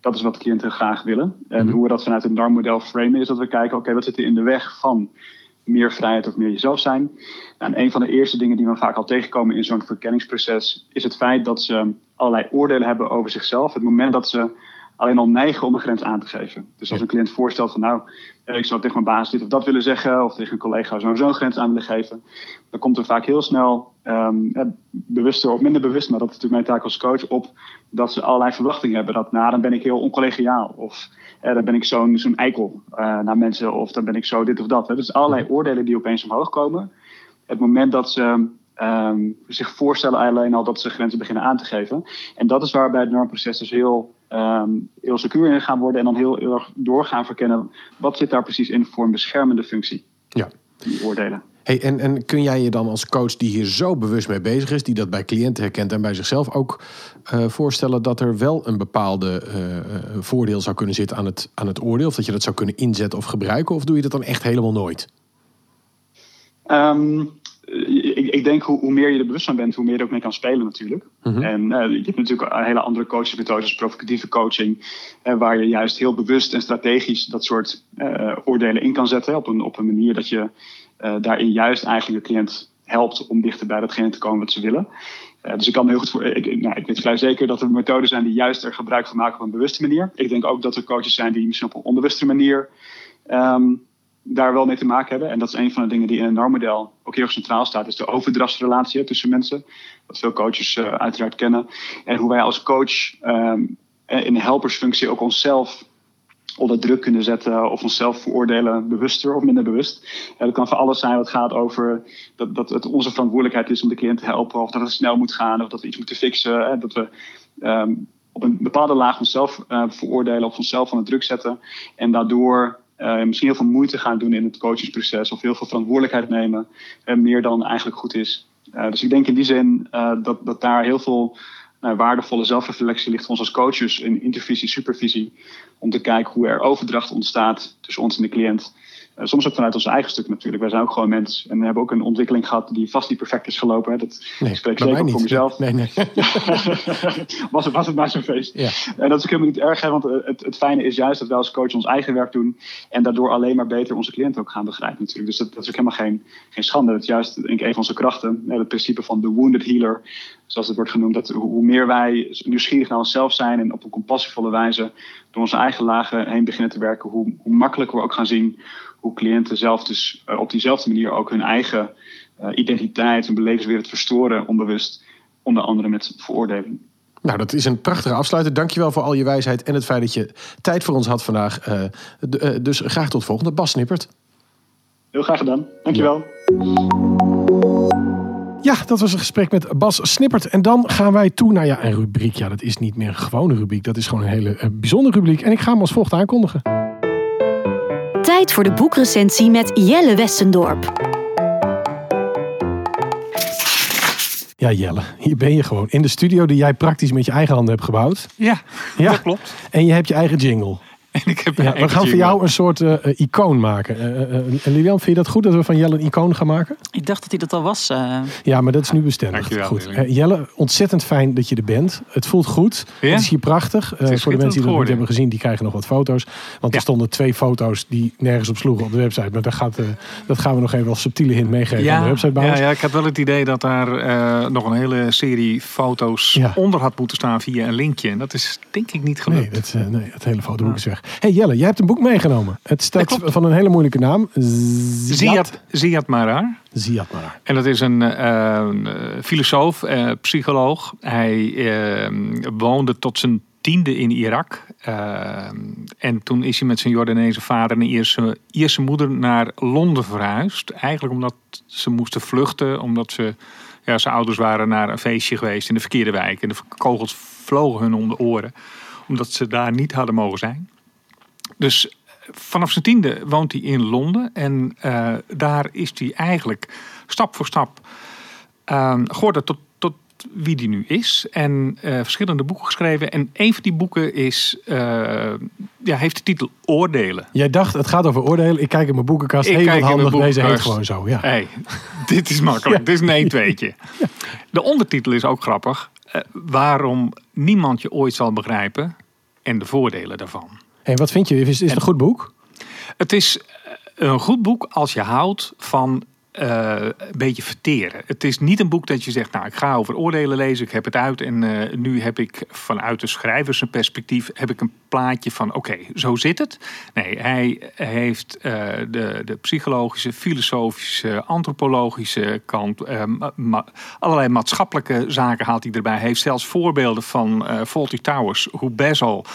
dat is wat cliënten graag willen. En hoe we dat vanuit het NAR-model framen, is dat we kijken: oké, okay, wat zit er in de weg van meer vrijheid of meer jezelf zijn? En een van de eerste dingen die we vaak al tegenkomen in zo'n verkenningsproces, is het feit dat ze allerlei oordelen hebben over zichzelf. Het moment dat ze alleen al neigen om een grens aan te geven. Dus als een cliënt voorstelt van nou, ik zou tegen mijn baas dit of dat willen zeggen, of tegen een collega zo'n zo'n grens aan willen geven, dan komt er vaak heel snel, um, bewuster of minder bewust, maar dat is natuurlijk mijn taak als coach, op dat ze allerlei verwachtingen hebben. Dat nou, dan ben ik heel oncollegiaal, of eh, dan ben ik zo'n zo'n eikel uh, naar mensen, of dan ben ik zo dit of dat. Hè. Dus allerlei oordelen die opeens omhoog komen. Het moment dat ze um, zich voorstellen alleen al dat ze grenzen beginnen aan te geven. En dat is waarbij het normproces dus heel, um, heel secuur in gaan worden en dan heel, erg doorgaan verkennen wat zit daar precies in voor een beschermende functie. Ja. Die oordelen. Hey, en, en kun jij je dan als coach die hier zo bewust mee bezig is, die dat bij cliënten herkent en bij zichzelf ook uh, voorstellen dat er wel een bepaalde uh, voordeel zou kunnen zitten aan het, aan het oordeel? Of dat je dat zou kunnen inzetten of gebruiken? Of doe je dat dan echt helemaal nooit? Um, ik, denk hoe, hoe, meer je er bewust van bent, hoe meer je er ook mee kan spelen natuurlijk. Mm-hmm. En uh, je hebt natuurlijk een hele andere coachingsmethodes, provocatieve coaching, uh, waar je juist heel bewust en strategisch dat soort uh, oordelen in kan zetten op een, op een manier dat je daarin juist eigenlijk de cliënt helpt om dichter bij datgene te komen wat ze willen. dus ik kan me heel goed voor. Ik, nou, ik weet vrij zeker dat er methoden zijn die juist er gebruik van maken op een bewuste manier. Ik denk ook dat er coaches zijn die misschien op een onbewuste manier um, daar wel mee te maken hebben. En dat is een van de dingen die in een normmodel ook heel centraal staat, is de overdrachtsrelatie tussen mensen. Wat veel coaches uh, uiteraard kennen. En hoe wij als coach um, in de helpersfunctie ook onszelf onder druk kunnen zetten of onszelf veroordelen, bewuster of minder bewust. En dat kan voor alles zijn wat gaat over dat, dat het onze verantwoordelijkheid is om de cliënt te helpen, of dat het snel moet gaan, of dat we iets moeten fixen. Hè, dat we um, op een bepaalde laag onszelf veroordelen of onszelf onder druk zetten. En daardoor uh, misschien heel veel moeite gaan doen in het coachingsproces of heel veel verantwoordelijkheid nemen, uh, meer dan eigenlijk goed is. Uh, dus ik denk in die zin dat, dat daar heel veel waardevolle zelfreflectie ligt voor ons als coaches in intervisie, supervisie, om te kijken hoe er overdracht ontstaat tussen ons en de cliënt. Uh, soms ook vanuit ons eigen stuk natuurlijk. Wij zijn ook gewoon mensen. En we hebben ook een ontwikkeling gehad die vast niet perfect is gelopen. Hè. Dat nee, ik spreek zeker voor mezelf. Nee, nee. was, het, was het maar zo'n feest. Ja. En dat is ook helemaal niet erg. Hè, want het, het fijne is juist dat wij als coach ons eigen werk doen. En daardoor alleen maar beter onze cliënten ook gaan begrijpen natuurlijk. Dus dat, dat is ook helemaal geen, geen schande. Dat is juist denk ik, een van onze krachten. Het principe van de wounded healer. Zoals het wordt genoemd. Dat hoe meer wij nieuwsgierig naar onszelf zijn. En op een compassievolle wijze door onze eigen lagen heen beginnen te werken. Hoe, hoe makkelijker we ook gaan zien hoe cliënten zelf dus uh, op diezelfde manier ook hun eigen uh, identiteit, hun belevingswereld verstoren, onbewust, onder andere met veroordeling. Nou, dat is een prachtige afsluiter. Dankjewel voor al je wijsheid en het feit dat je tijd voor ons had vandaag. Uh, dus graag tot volgende. Bas Snippert. Heel graag gedaan. Dankjewel. Ja. Ja, dat was een gesprek met Bas Snippert. En dan gaan wij toe naar ja, een rubriek. Ja, dat is niet meer een gewone rubriek. Dat is gewoon een hele bijzondere rubriek. En ik ga hem als volgt aankondigen. Tijd voor de boekrecensie met Jelle Westendorp. Ja, Jelle, hier ben je gewoon. In de studio die jij praktisch met je eigen handen hebt gebouwd. Ja, ja. dat klopt. En je hebt je eigen jingle. En ik heb ja, we gaan voor jou een soort uh, icoon maken. Uh, uh, Lilian, vind je dat goed dat we van Jelle een icoon gaan maken? Ik dacht dat hij dat al was. Ja, maar dat is nu bestendig. Dankjewel, goed. Jelle, ontzettend fijn dat je er bent. Het voelt goed. Ja? Het is hier prachtig. voor de mensen die het niet hebben gezien, die krijgen nog wat foto's. Want ja. er stonden twee foto's die nergens op sloegen op de website. Maar dat, gaat, dat gaan we nog even als subtiele hint meegeven ja, aan de websitebouwers. Ja, ja, ik heb wel het idee dat daar nog een hele serie foto's onder had moeten staan via een linkje. En dat is denk ik niet gelukt. Nee, dat, nee het hele fotoboek is weg. Hey, Jelle, jij hebt een boek meegenomen. Het staat van een hele moeilijke naam. Ziad, Ziad Marar. En dat is een uh, filosoof, uh, psycholoog. Hij woonde tot zijn tiende in Irak. en toen is hij met zijn Jordaanese vader en Ierse, Ierse moeder naar Londen verhuisd. Eigenlijk omdat ze moesten vluchten, omdat ze, ja, zijn ouders waren naar een feestje geweest in de verkeerde wijk. En de kogels vlogen hun om de oren, omdat ze daar niet hadden mogen zijn. Dus vanaf zijn tiende woont hij in Londen. En uh, daar is hij eigenlijk stap voor stap uh, geworden tot, tot wie hij nu is. En uh, verschillende boeken geschreven. En een van die boeken is, ja, heeft de titel Oordelen. Jij dacht, het gaat over oordelen. Ik kijk in mijn boekenkast. Ik Heel handig, deze heet gewoon zo. Ja. Hey, dit is makkelijk. ja. Dit is een 1 tweetje. Ja. De ondertitel is ook grappig. waarom niemand je ooit zal begrijpen en de voordelen daarvan. En wat vind je? Is, is het een goed boek? Het is een goed boek als je houdt van eh, een beetje verteren. Het is niet een boek dat je zegt, nou ik ga over oordelen lezen, ik heb het uit en eh, nu heb ik vanuit de schrijvers een perspectief heb ik een plaatje van oké, zo zit het. Nee, hij heeft eh, de, de psychologische, filosofische, antropologische kant, ma allerlei maatschappelijke zaken haalt hij erbij. Hij heeft zelfs voorbeelden van Faulty Towers, hoe Bezel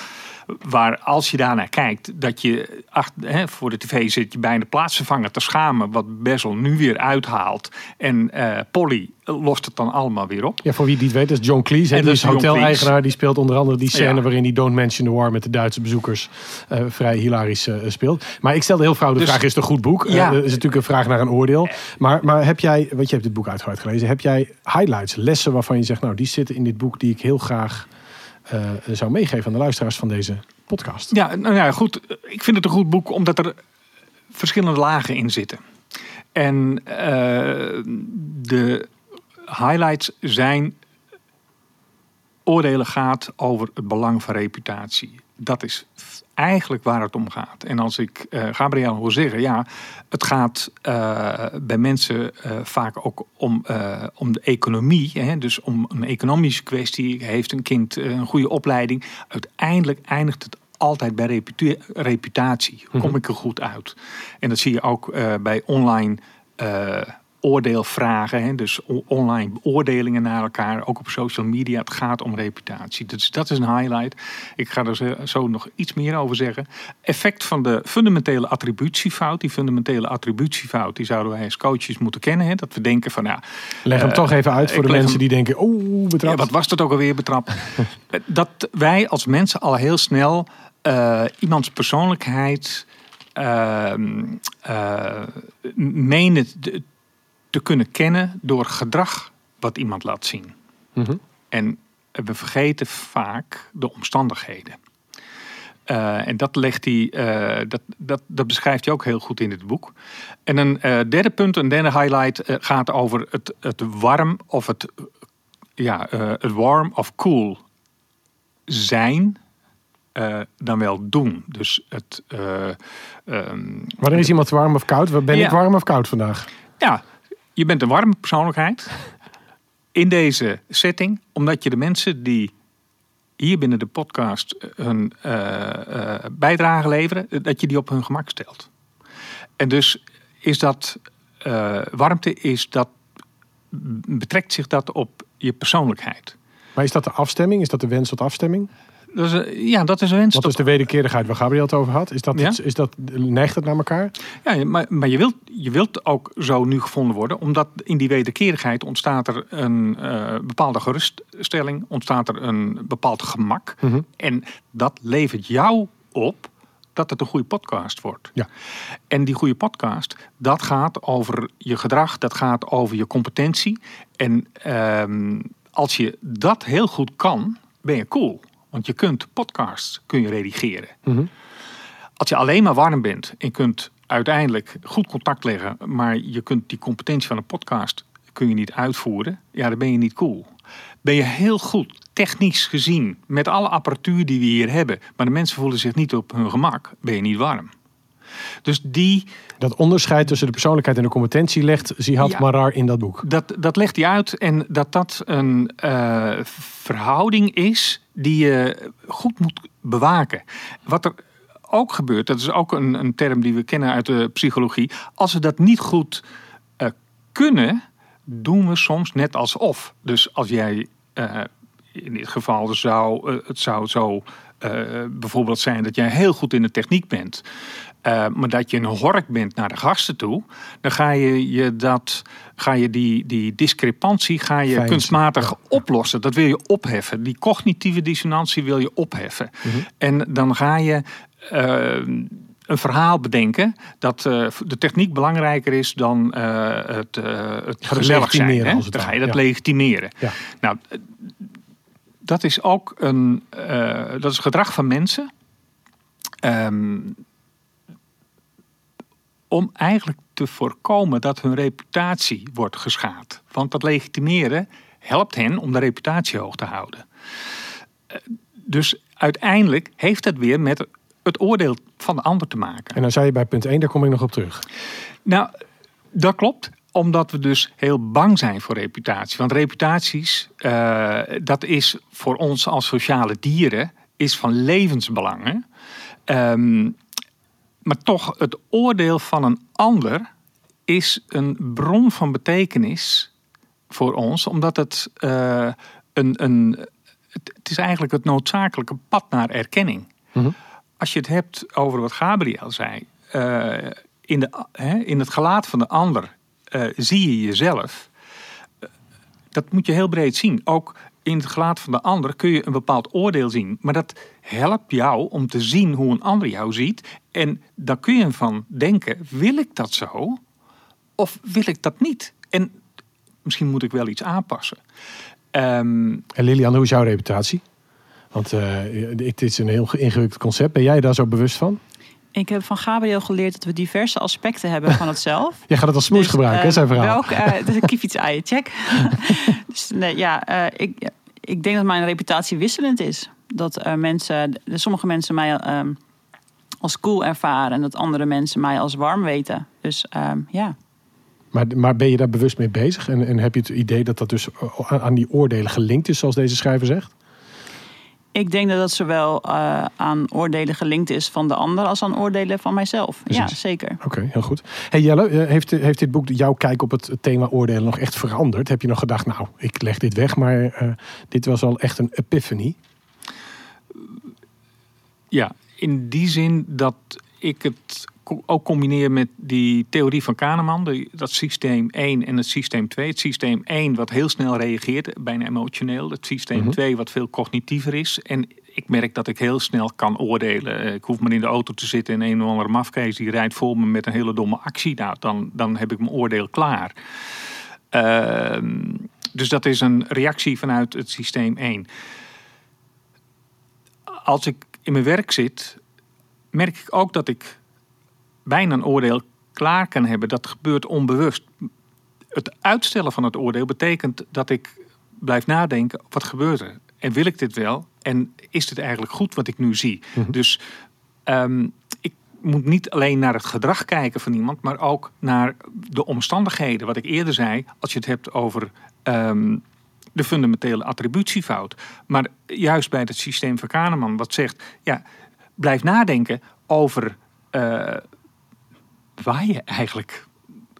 Waar als je daarnaar kijkt, dat je hè, voor de tv zit je bijna plaatsvervanger te schamen. Wat Bessel nu weer uithaalt. En uh, Polly lost het dan allemaal weer op. Ja, voor wie die het weet, is John Cleese. En die is hoteleigenaar. Die speelt onder andere die scène waarin die Don't Mention the War met de Duitse bezoekers uh, vrij hilarisch uh, speelt. Maar ik stelde heel vrouw de dus, vraag, is het een goed boek? Ja. is natuurlijk een vraag naar een oordeel. Maar, maar heb jij, want je hebt dit boek uitgebreid gelezen. Heb jij highlights, lessen waarvan je zegt, nou die zitten in dit boek die ik heel graag uh, zou meegeven aan de luisteraars van deze podcast. Ja, nou ja, goed. Ik vind het een goed boek omdat er verschillende lagen in zitten. En uh, de highlights zijn oordelen gaat over het belang van reputatie. Dat is eigenlijk waar het om gaat. En als ik uh, Gabriel wil zeggen, ja, het gaat uh, bij mensen uh, vaak ook om, om de economie. Hè, dus om een economische kwestie. Heeft een kind een goede opleiding? Uiteindelijk eindigt het altijd bij reputatie. Kom mhm. ik er goed uit? En dat zie je ook bij online oordeelvragen. Hè, dus online beoordelingen naar elkaar, ook op social media. Het gaat om reputatie. Dus dat is een highlight. Ik ga er zo nog iets meer over zeggen. Effect van de fundamentele attributiefout. Die fundamentele attributiefout, die zouden wij als coaches moeten kennen. Hè, dat we denken van ja. Leg hem uh, toch even uit voor de mensen die denken, oh, betrapt. Ja, wat was dat ook alweer betrapt? dat wij als mensen al heel snel uh, iemands persoonlijkheid uh, menen te kunnen kennen door gedrag wat iemand laat zien. Mhm. En we vergeten vaak de omstandigheden. Uh, en dat, legt hij, uh, dat, dat, dat beschrijft hij ook heel goed in het boek. En een uh, derde punt, een derde highlight, gaat over het, het warm of het, ja, het warm of cool zijn. dan wel doen. Dus het. Um, Wanneer is iemand warm of koud? Ben ik warm of koud vandaag? Ja, je bent een warme persoonlijkheid in deze setting, omdat je de mensen die hier binnen de podcast hun uh, bijdrage leveren, dat je die op hun gemak stelt. En dus is dat warmte, is dat, betrekt zich dat op je persoonlijkheid. Maar is dat de afstemming? Is dat de wens tot afstemming? Dat is, ja, dat is een wens. Wat is de wederkerigheid waar Gabriel het over had? Is dat, is dat, neigt het naar elkaar? Ja, maar, maar je, wilt, je wilt ook zo nu gevonden worden, omdat in die wederkerigheid ontstaat er een uh, bepaalde geruststelling, ontstaat er een bepaald gemak. Mhm. En dat levert jou op dat het een goede podcast wordt. Ja. En die goede podcast, dat gaat over je gedrag, dat gaat over je competentie. En uh, als je dat heel goed kan, ben je cool. Want je kunt podcasts kun je redigeren. Mhm. Als je alleen maar warm bent en kunt uiteindelijk goed contact leggen, maar je kunt die competentie van een podcast kun je niet uitvoeren, ja, dan ben je niet cool. Ben je heel goed, technisch gezien, met alle apparatuur die we hier hebben, maar de mensen voelen zich niet op hun gemak, ben je niet warm. Dus die... Dat onderscheid tussen de persoonlijkheid en de competentie legt Zihat ja, Marar in dat boek. Dat, dat legt hij uit en dat dat een uh, verhouding is die je goed moet bewaken. Wat er ook gebeurt, dat is ook een, een term die we kennen uit de psychologie. Als we dat niet goed uh, kunnen, doen we soms net alsof. Dus als jij uh, in dit geval zou het zou zo bijvoorbeeld zijn dat jij heel goed in de techniek bent. Uh, maar dat je een hork bent naar de gasten toe, dan ga je, je, dat, ga je die, die discrepantie ga je kunstmatig oplossen. Dat wil je opheffen. Die cognitieve dissonantie wil je opheffen. Mhm. En dan ga je. Uh, een verhaal bedenken dat uh, de techniek belangrijker is dan het, het gezellig zijn. Hè? Dan ga je dat legitimeren. Ja. Nou, dat is ook een dat is gedrag van mensen. Um, om eigenlijk te voorkomen dat hun reputatie wordt geschaad. Want dat legitimeren helpt hen om de reputatie hoog te houden. Eh, dus uiteindelijk heeft het weer met het oordeel van de ander te maken. En dan zei je bij punt 1, daar kom ik nog op terug. Nou, dat klopt. Omdat we dus heel bang zijn voor reputatie. Want reputaties, uh, dat is voor ons als sociale dieren, is van levensbelang. Ehm, maar toch, het oordeel van een ander is een bron van betekenis voor ons, omdat het, uh, een, een, het, is eigenlijk het noodzakelijke pad naar erkenning. Mm Als je het hebt over wat Gabriel zei, uh, in, de, hè, in het gelaat van de ander zie je jezelf. dat moet je heel breed zien. Ook in het gelaat van de ander kun je een bepaald oordeel zien. Maar dat helpt jou om te zien hoe een ander jou ziet. En dan kun je van denken: wil ik dat zo? Of wil ik dat niet? En misschien moet ik wel iets aanpassen. Um, en Lilian, hoe is jouw reputatie? Want uh, het is een heel ingewikkeld concept. Ben jij daar zo bewust van? Ik heb van Gabriel geleerd dat we diverse aspecten hebben van het zelf. Jij gaat het als smoes dus, gebruiken, hè, zijn verhaal. Welk, uh, dus ik iets aan check. dus nee, ja, uh, ik, ik denk dat mijn reputatie wisselend is. Dat uh, mensen, sommige mensen mij ehm, als cool ervaren en dat andere mensen mij als warm weten. Dus ehm, ja. Maar, maar ben je daar bewust mee bezig? En, en heb je het idee dat dat dus aan die oordelen gelinkt is, zoals deze schrijver zegt? Ik denk dat dat zowel uh, aan oordelen gelinkt is van de ander als aan oordelen van mijzelf. Ja, zeker. Oké, heel goed. Hey Jelle, eh, heeft, heeft dit boek jouw kijk op het thema oordelen nog echt veranderd? Heb je nog gedacht, nou, ik leg dit weg, maar uh, dit was al echt een epiphany? Ja, in die zin dat ik het ook combineer met die theorie van Kahneman, dat systeem 1 en het systeem 2. Het systeem 1 wat heel snel reageert, bijna emotioneel. Het systeem 2 mhm. wat veel cognitiever is. En ik merk dat ik heel snel kan oordelen. Eh, ik hoef maar in de auto te zitten en een of andere mafkees die rijdt voor me met een hele domme actie. Nou, dan, dan heb ik mijn oordeel klaar. Uh, dus dat is een reactie vanuit het systeem 1. Als ik in mijn werk zit, merk ik ook dat ik bijna een oordeel klaar kan hebben. Dat gebeurt onbewust. Het uitstellen van het oordeel betekent dat ik blijf nadenken: wat gebeurt er? En wil ik dit wel? En is dit eigenlijk goed wat ik nu zie? Mhm. Dus um, ik moet niet alleen naar het gedrag kijken van iemand, maar ook naar de omstandigheden. Wat ik eerder zei, als je het hebt over um, de fundamentele attributiefout. Maar juist bij het systeem van Kahneman, wat zegt: ja, blijf nadenken over. Uh, waar je eigenlijk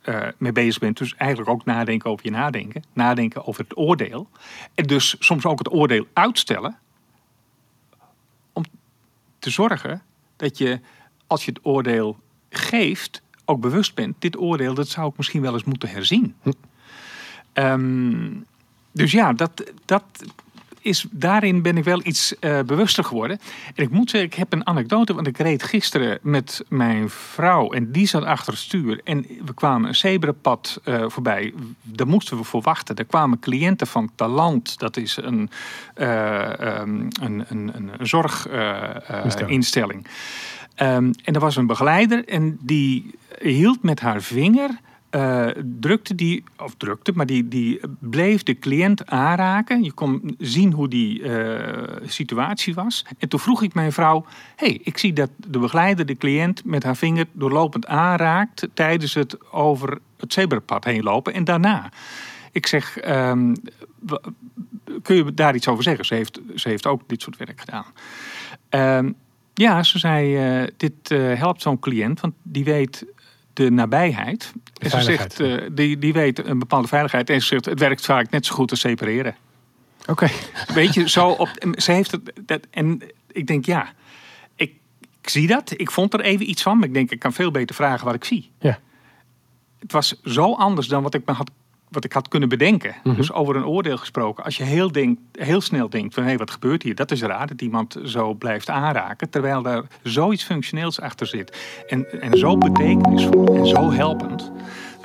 uh, mee bezig bent. Dus eigenlijk ook nadenken over je nadenken. Nadenken over het oordeel. En dus soms ook het oordeel uitstellen. Om te zorgen dat je, als je het oordeel geeft, ook bewust bent. Dit oordeel, dat zou ik misschien wel eens moeten herzien. Hm. Um, dus ja, dat, dat is, daarin ben ik wel iets uh, bewuster geworden. En ik moet zeggen, ik heb een anekdote, want ik reed gisteren met mijn vrouw en die zat achter het stuur. En we kwamen een zebrapad uh, voorbij. Daar moesten we voor wachten. Er kwamen cliënten van Talant, dat is een, uh, um, een, een, een, zorginstelling. Um, en er was een begeleider en die hield met haar vinger uh, drukte die, of drukte, maar die, die bleef de cliënt aanraken. Je kon zien hoe die uh, situatie was. En toen vroeg ik mijn vrouw: hey, ik zie dat de begeleider de cliënt met haar vinger doorlopend aanraakt tijdens het over het zebrapad heen lopen en daarna. Ik zeg: um, kun je daar iets over zeggen? Ze heeft, ze heeft ook dit soort werk gedaan. Um, ja, ze zei: uh, dit helpt zo'n cliënt, want die weet de nabijheid. en ze zegt, uh, die, die weet een bepaalde veiligheid. En ze zegt, het werkt vaak net zo goed als separeren. Oké. Weet je, zo op. Ze heeft het. Dat, en ik denk, ja, ik, ik, zie dat. Ik vond er even iets van. Maar ik denk, ik kan veel beter vragen wat ik zie. Ja. Het was zo anders dan wat ik me had wat ik had kunnen bedenken. Mhm. Dus over een oordeel gesproken. Als je heel, denk, heel snel denkt van hé, hey, wat gebeurt hier? Dat is raar dat iemand zo blijft aanraken. Terwijl daar zoiets functioneels achter zit. En, en zo betekenisvol en zo helpend.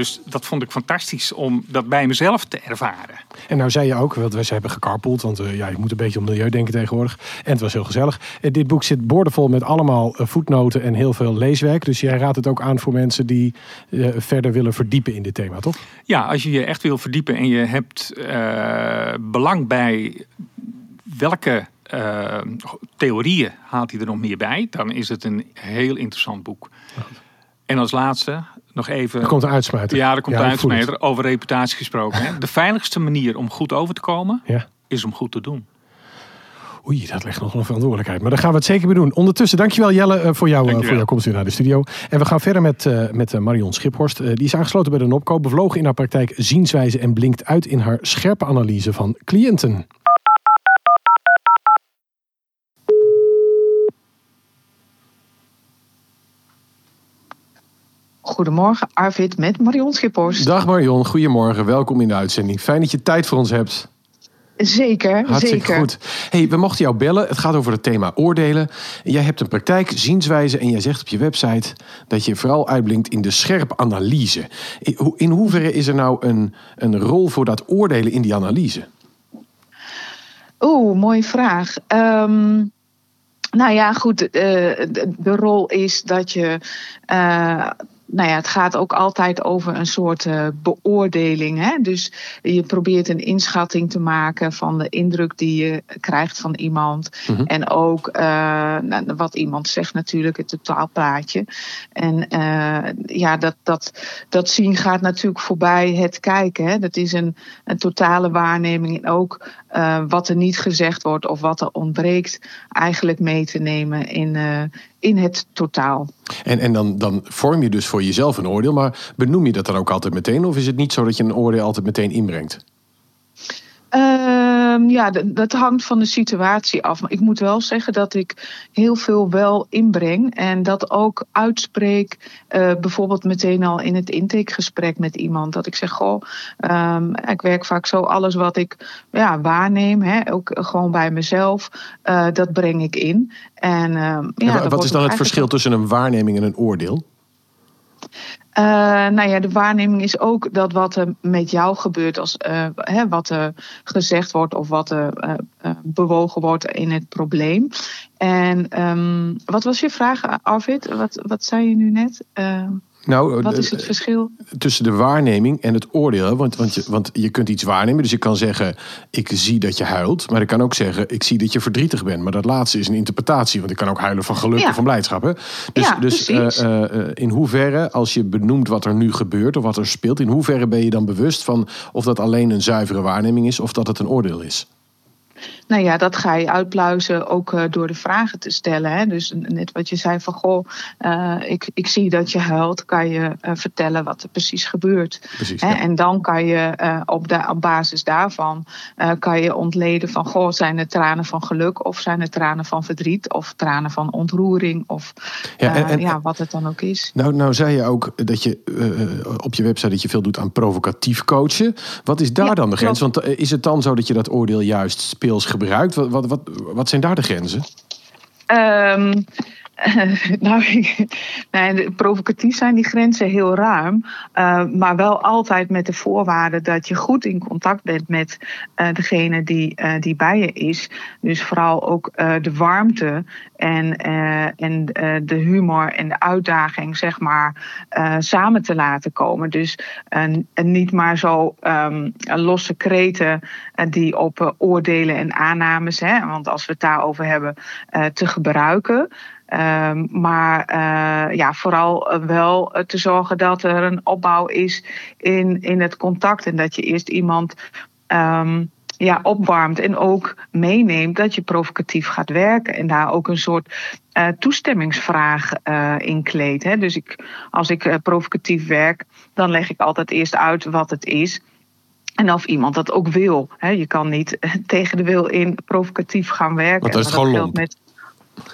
Dus dat vond ik fantastisch om dat bij mezelf te ervaren. En nou zei je ook, want wij hebben gecarpoeld, want uh, ja, je moet een beetje om milieu denken tegenwoordig. En het was heel gezellig. Uh, dit boek zit boordevol met allemaal uh, voetnoten en heel veel leeswerk. Dus jij raadt het ook aan voor mensen die verder willen verdiepen in dit thema, toch? Ja, als je je echt wil verdiepen en je hebt belang bij welke theorieën haalt hij er nog meer bij, dan is het een heel interessant boek. En als laatste, nog even. Er komt een uitsmijter. Ja, er komt Ja, een uitsmijter over reputatie gesproken. Hè. De veiligste manier om goed over te komen Ja. is om goed te doen. Oei, dat legt nog een verantwoordelijkheid. Maar daar gaan we het zeker mee doen. Ondertussen, dankjewel Jelle eh, voor, jou, eh, Dankjewel. voor jouw komst weer naar de studio. En we gaan verder met, eh, met Marion Schiphorst. Die is aangesloten bij de NOPCO. Bevlogen in haar praktijk zienswijze en blinkt uit in haar scherpe analyse van cliënten. Goedemorgen, Arvid met Marion Schiphorst. Dag Marion, goedemorgen. Welkom in de uitzending. Fijn dat je tijd voor ons hebt. Zeker, Hartstikke zeker. goed. Hey, we mochten jou bellen. Het gaat over het thema oordelen. Jij hebt een praktijk, zienswijze en jij zegt op je website dat je vooral uitblinkt in de scherpe analyse. In hoeverre is er nou een, een rol voor dat oordelen in die analyse? Oeh, mooie vraag. Ehm, nou ja, goed. eh, de, de rol is dat je. eh, nou ja, het gaat ook altijd over een soort eh, beoordeling. Hè? Dus je probeert een inschatting te maken van de indruk die je krijgt van iemand. Mhm. En ook eh, nou, wat iemand zegt, natuurlijk, het totaalplaatje. En eh, ja, dat, dat, dat zien gaat natuurlijk voorbij het kijken. Hè? Dat is een, een totale waarneming. En ook wat er niet gezegd wordt of wat er ontbreekt, eigenlijk mee te nemen in, in het totaal. En, en dan, dan vorm je dus voor jezelf een oordeel, maar benoem je dat dan ook altijd meteen? Of is het niet zo dat je een oordeel altijd meteen inbrengt? Ehm, ja, dat hangt van de situatie af. Maar ik moet wel zeggen dat ik heel veel wel inbreng. En dat ook uitspreek, eh, bijvoorbeeld meteen al in het intakegesprek met iemand. Dat ik zeg, goh, ehm, ik werk vaak zo. Alles wat ik ja, waarneem, hè, ook gewoon bij mezelf, eh, dat breng ik in. En, ehm, ja, wat is dan het verschil tussen een waarneming en een oordeel? Eh, nou ja, de waarneming is ook dat wat er met jou gebeurt, als, eh, hè, wat er gezegd wordt of wat er eh, bewogen wordt in het probleem. En ehm, wat was je vraag, Arvid? Wat, wat zei je nu net? Nou, wat eh, is het verschil? tussen de waarneming en het oordeel. Want, want, je, want je kunt iets waarnemen. Dus je kan zeggen, ik zie dat je huilt. Maar ik kan ook zeggen, ik zie dat je verdrietig bent. Maar dat laatste is een interpretatie. Want ik kan ook huilen van geluk Ja. of van blijdschap. Hè? Dus, Ja, dus eh, eh, in hoeverre, als je benoemt wat er nu gebeurt... of wat er speelt... in hoeverre ben je dan bewust van of dat alleen een zuivere waarneming is... of dat het een oordeel is? Nou ja, dat ga je uitpluizen ook eh, door de vragen te stellen. Hè? Dus net wat je zei van, goh, eh, ik, ik zie dat je huilt. Kan je eh, vertellen wat er precies gebeurt? Precies, Hè, ja. En dan kan je op, de, op basis daarvan kan je ontleden van goh, zijn het tranen van geluk of zijn het tranen van verdriet of tranen van ontroering of Ja, en- en- ja, wat het dan ook is. Nou, nou zei je ook dat je op je website dat je veel doet aan provocatief coachen. Wat is daar Ja, dan de grens? Want is het dan zo dat je dat oordeel juist speels gebruikt? Wat, wat, wat, wat zijn daar de grenzen? Ehm, nou, provocatief zijn die grenzen heel ruim. eh, maar wel altijd met de voorwaarde dat je goed in contact bent met eh, degene die, eh, die bij je is. Dus vooral ook de warmte en, en de humor en de uitdaging, zeg maar, samen te laten komen. Dus niet maar zo ehm, losse kreten die op oordelen en aannames, hè, want als we het daarover hebben, te gebruiken. Ehm, maar eh, ja, vooral eh, wel eh, te zorgen dat er een opbouw is in, in het contact. En dat je eerst iemand ehm, ja, opwarmt en ook meeneemt dat je provocatief gaat werken. En daar ook een soort toestemmingsvraag in kleedt. Hè. Dus ik, als ik provocatief werk, dan leg ik altijd eerst uit wat het is. En of iemand dat ook wil. Hè. Je kan niet tegen de wil in provocatief gaan werken. Want dan is gewoon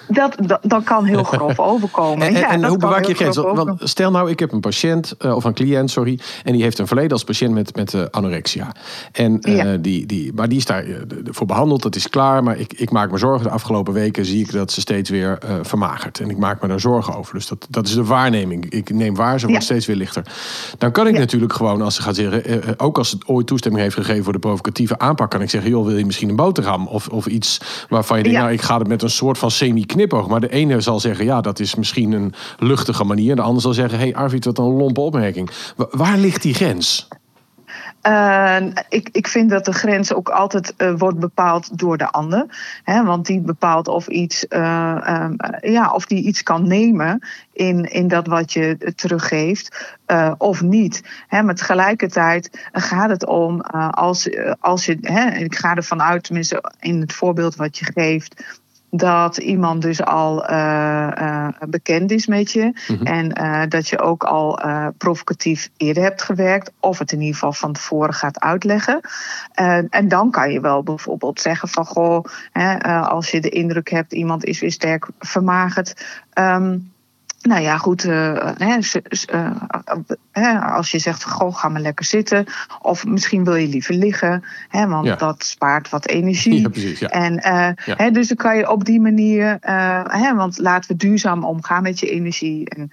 dat, dat, dat kan heel grof overkomen. En, Ja, en dat hoe bewaak je grof Want stel nou, ik heb een patiënt, eh, of een cliënt, sorry, en die heeft een verleden als patiënt met, met eh, anorexia. En, eh, Ja. die, die, maar die is daar eh, voor behandeld, dat is klaar. Maar ik, ik maak me zorgen. De afgelopen weken zie ik dat ze steeds weer vermagert. En ik maak me daar zorgen over. Dus dat, dat is de waarneming. Ik neem waar, ze wordt Ja. steeds weer lichter. Dan kan ik natuurlijk gewoon, als ze gaat zeggen, ook als het ooit toestemming heeft gegeven voor de provocatieve aanpak, kan ik zeggen, joh, wil je misschien een boterham? Of, of iets waarvan je denkt, nou, ik ga het met een soort van semi-knipoog. Maar de ene zal zeggen, ja, dat is misschien een luchtige manier. De ander zal zeggen, hé hey Arvid, wat een lompe opmerking. Wa- waar ligt die grens? Uh, ik, ik vind dat de grens ook altijd uh, wordt bepaald door de ander. Hè, want die bepaalt of, iets, uh, um, ja, of die iets kan nemen in, in dat wat je teruggeeft of niet. Hè, maar tegelijkertijd gaat het om als, als je. Hè, ik ga ervan uit, tenminste in het voorbeeld wat je geeft dat iemand dus al uh, uh, bekend is met je. Mm-hmm. En uh, dat je ook al provocatief eerder hebt gewerkt. Of het in ieder geval van tevoren gaat uitleggen. en dan kan je wel bijvoorbeeld zeggen van... Goh, hè, als je de indruk hebt iemand is weer sterk vermagerd... Um, nou ja, goed. Uh, hè, als je zegt, goh, ga maar lekker zitten. Of misschien wil je liever liggen. Hè, want dat spaart wat energie. Ja, precies, ja. En, uh, hè, dus dan kan je op die manier... hè, want laten we duurzaam omgaan met je energie. En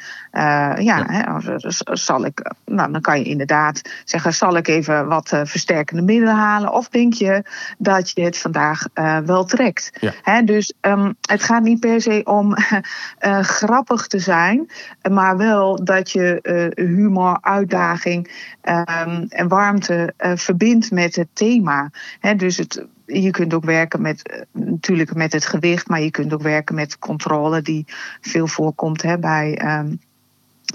ja, Hè, zal ik... Nou, dan kan je inderdaad zeggen... zal ik even wat versterkende middelen halen? Of denk je dat je het vandaag wel trekt? Hè, dus um, het gaat niet per se om grappig te zijn maar wel dat je uh, humor, uitdaging um, en warmte uh, verbindt met het thema. dus het, je kunt ook werken met, uh, natuurlijk met het gewicht, maar je kunt ook werken met controle, die veel voorkomt bij. Um,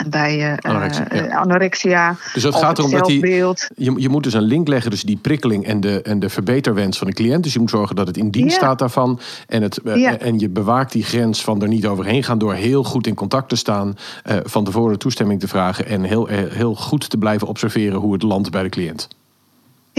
bij uh, anorexia, uh, anorexia. Dus het gaat erom dat die, je, je moet dus een link leggen tussen die prikkeling en de, en de verbeterwens van de cliënt. Dus je moet zorgen dat het in dienst staat daarvan. En, het, uh, ja. en je bewaakt die grens van er niet overheen gaan door heel goed in contact te staan. van tevoren toestemming te vragen en heel, heel goed te blijven observeren hoe het landt bij de cliënt.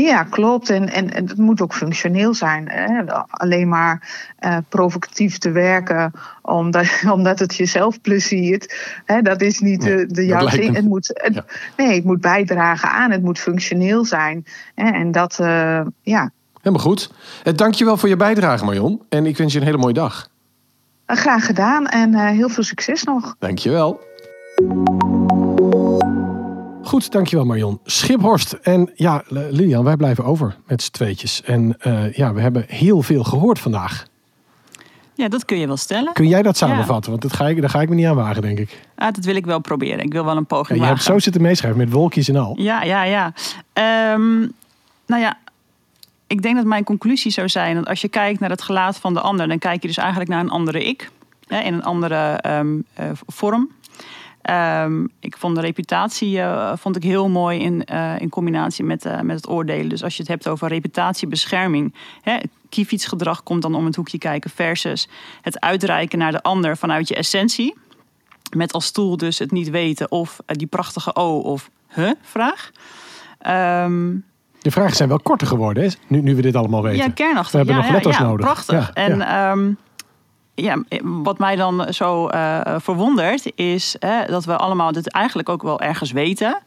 Ja, klopt. En, en, en het moet ook functioneel zijn. Hè? Alleen maar uh, provocatief te werken omdat, omdat het jezelf pleziert. Hè? Dat is niet de, de juiste. Het moet, het, ja. Nee, het moet bijdragen aan. Het moet functioneel zijn. Hè? En dat, uh, ja. Helemaal goed. Uh, dankjewel voor je bijdrage, Marion. En ik wens je een hele mooie dag. Graag gedaan en heel veel succes nog. Dankjewel. Goed, dankjewel Marion. Schiphorst. En ja, Lilian, wij blijven over met z'n tweetjes. En uh, ja, we hebben heel veel gehoord vandaag. Ja, dat kun je wel stellen. Kun jij dat samenvatten? Ja. Want dat ga ik, daar ga ik me niet aan wagen, denk ik. Ah, dat wil ik wel proberen. Ik wil wel een poging ja, je wagen. hebt zo zitten meeschrijven met wolkjes en al. Ja, ja, ja. Um, nou ja, ik denk dat mijn conclusie zou zijn... dat als je kijkt naar het gelaat van de ander... dan kijk je dus eigenlijk naar een andere ik. Hè, in een andere um, uh, vorm. Um, ik vond de reputatie uh, vond ik heel mooi in, uh, in combinatie met, uh, met het oordelen. Dus als je het hebt over reputatiebescherming. Hè, kiefietsgedrag komt dan om het hoekje kijken versus het uitreiken naar de ander vanuit je essentie. Met als stoel dus het niet weten of die prachtige O of huh vraag. Um, de vragen zijn wel korter geworden, hè? Nu, nu we dit allemaal weten. Ja, kernachtig. We hebben ja, nog letters ja, ja, nodig. Prachtig. en. Um, ja, wat mij dan zo uh, verwondert is dat we allemaal dit eigenlijk ook wel ergens weten.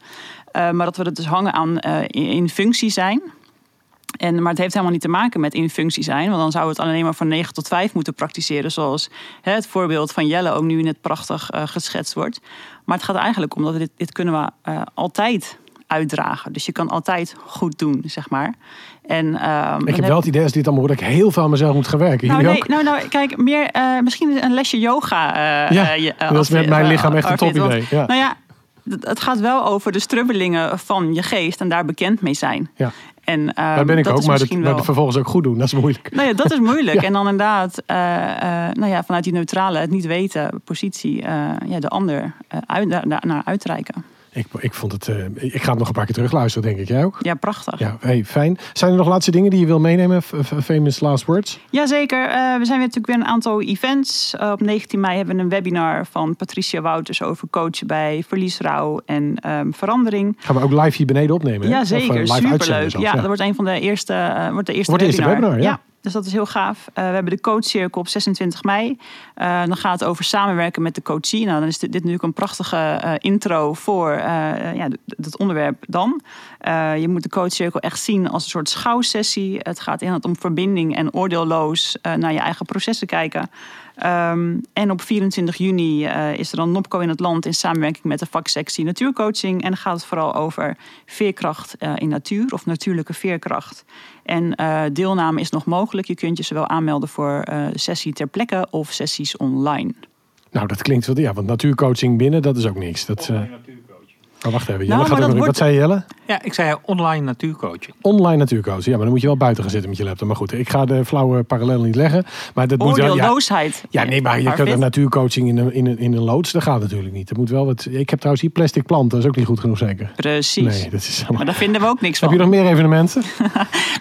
Uh, maar dat we het dus hangen aan in, in, functie zijn. En, maar het heeft helemaal niet te maken met in functie zijn. Want dan zou het alleen maar van 9 tot 5 moeten praktiseren. Zoals hè, het voorbeeld van Jelle ook nu net prachtig geschetst wordt. Maar het gaat eigenlijk om dat we dit, dit kunnen we altijd uitdragen. Dus je kan altijd goed doen, zeg maar. En, um, ik heb wel het idee als dit allemaal hoor, dat ik heel veel aan mezelf moet gaan werken. Nou, nee, ook? nou, nou, kijk, meer, uh, misschien een lesje yoga. Uh, ja, uh, dat is met mijn lichaam echt een top idee. Ja. Nou ja, het gaat wel over de strubbelingen van je geest en daar bekend mee zijn. Ja. En, um, Daar ben ik ook, maar, dat, wel... maar vervolgens ook goed doen, dat is moeilijk. Nou ja, dat is moeilijk. ja. En dan inderdaad, uh, uh, nou ja, vanuit die neutrale, het niet weten positie, uh, ja, de ander uit, naar uitreiken. Ik, ik, vond het, uh, ik ga het nog een paar keer terugluisteren, denk ik. Jij ook? Ja, prachtig. Ja, hey, fijn. Zijn er nog laatste dingen die je wil meenemen? Famous last words? Jazeker. Uh, we zijn weer natuurlijk weer een aantal events. Uh, op 19 mei hebben we een webinar van Patricia Wouters over coachen bij verliesrouw en um, verandering. Gaan we ook live hier beneden opnemen? Ja, zeker. Superleuk. Ja, ja, dat wordt een van de eerste, wordt de eerste wordt webinar. Eerste webinar ja. ja. Dus dat is heel gaaf. Uh, we hebben de coachcirkel op 26 mei. Uh, dan gaat het over samenwerken met de coachie. Nou, dan is dit, natuurlijk een prachtige uh, intro voor ja, dat onderwerp dan. je moet de coachcirkel echt zien als een soort schouwsessie. Het gaat inderdaad om verbinding en oordeelloos naar je eigen processen kijken. Um, en op 24 juni uh, is er dan NOPCO in het land in samenwerking met de vaksectie natuurcoaching. En dan gaat het vooral over veerkracht uh, in natuur of natuurlijke veerkracht. En uh, deelname is nog mogelijk. Je kunt je zowel aanmelden voor sessie ter plekke of sessies online. Nou, dat klinkt wel. Ja, want natuurcoaching binnen, dat is ook niks. Dat, Maar wacht even, Jelle Nou, gaat maar ook dat nog- wordt- Wat zei Jelle? Ja, ik zei online natuurcoaching. Online natuurcoach. Ja, maar dan moet je wel buiten gaan zitten met je laptop. Maar goed, ik ga de flauwe parallel niet leggen. Maar dat moet wel... Ja, Oordeelloosheid. ja, nee, maar je kunt een natuurcoaching in een, in, een, in een loods. Dat gaat natuurlijk niet. Er moet wel wat... Ik heb trouwens hier plastic planten. Dat is ook niet goed genoeg zeker. Precies. Nee, dat is allemaal... Maar daar vinden we ook niks Heb van. je nog meer evenementen?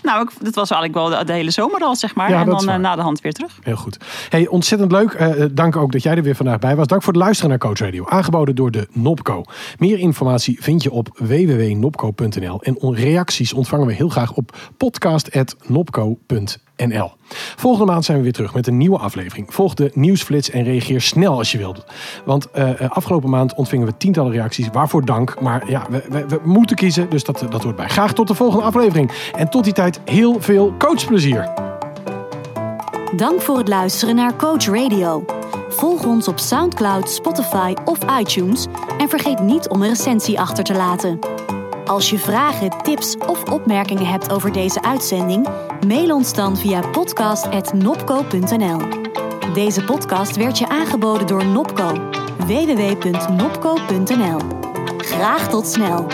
Nou, ik, dat was eigenlijk wel de, de hele zomer al, zeg maar. Ja, en dat dan eh, na de hand weer terug. Heel goed. Hey, ontzettend leuk. Eh, dank ook dat jij er weer vandaag bij was. Dank voor het luisteren naar Coach Radio. Aangeboden door de Nopco. Meer informatie vind je op www.nopco.nl. En reacties ontvangen we heel graag op podcast.nopco.nl. Volgende maand zijn we weer terug met een nieuwe aflevering. Volg de nieuwsflits en reageer snel als je wilt. Want eh, eh, afgelopen maand ontvingen we tientallen reacties. Waarvoor dank. Maar ja, we, we, we moeten kiezen. Dus dat, dat hoort bij. Graag tot de volgende aflevering. En tot die tijd heel veel coachplezier. Dank voor het luisteren naar Coach Radio. Volg ons op SoundCloud, Spotify of iTunes en vergeet niet om een recensie achter te laten. Als je vragen, tips of opmerkingen hebt over deze uitzending, mail ons dan via podcast.nopco.nl. Deze podcast werd je aangeboden door Nopco. www.nopco.nl. Graag tot snel.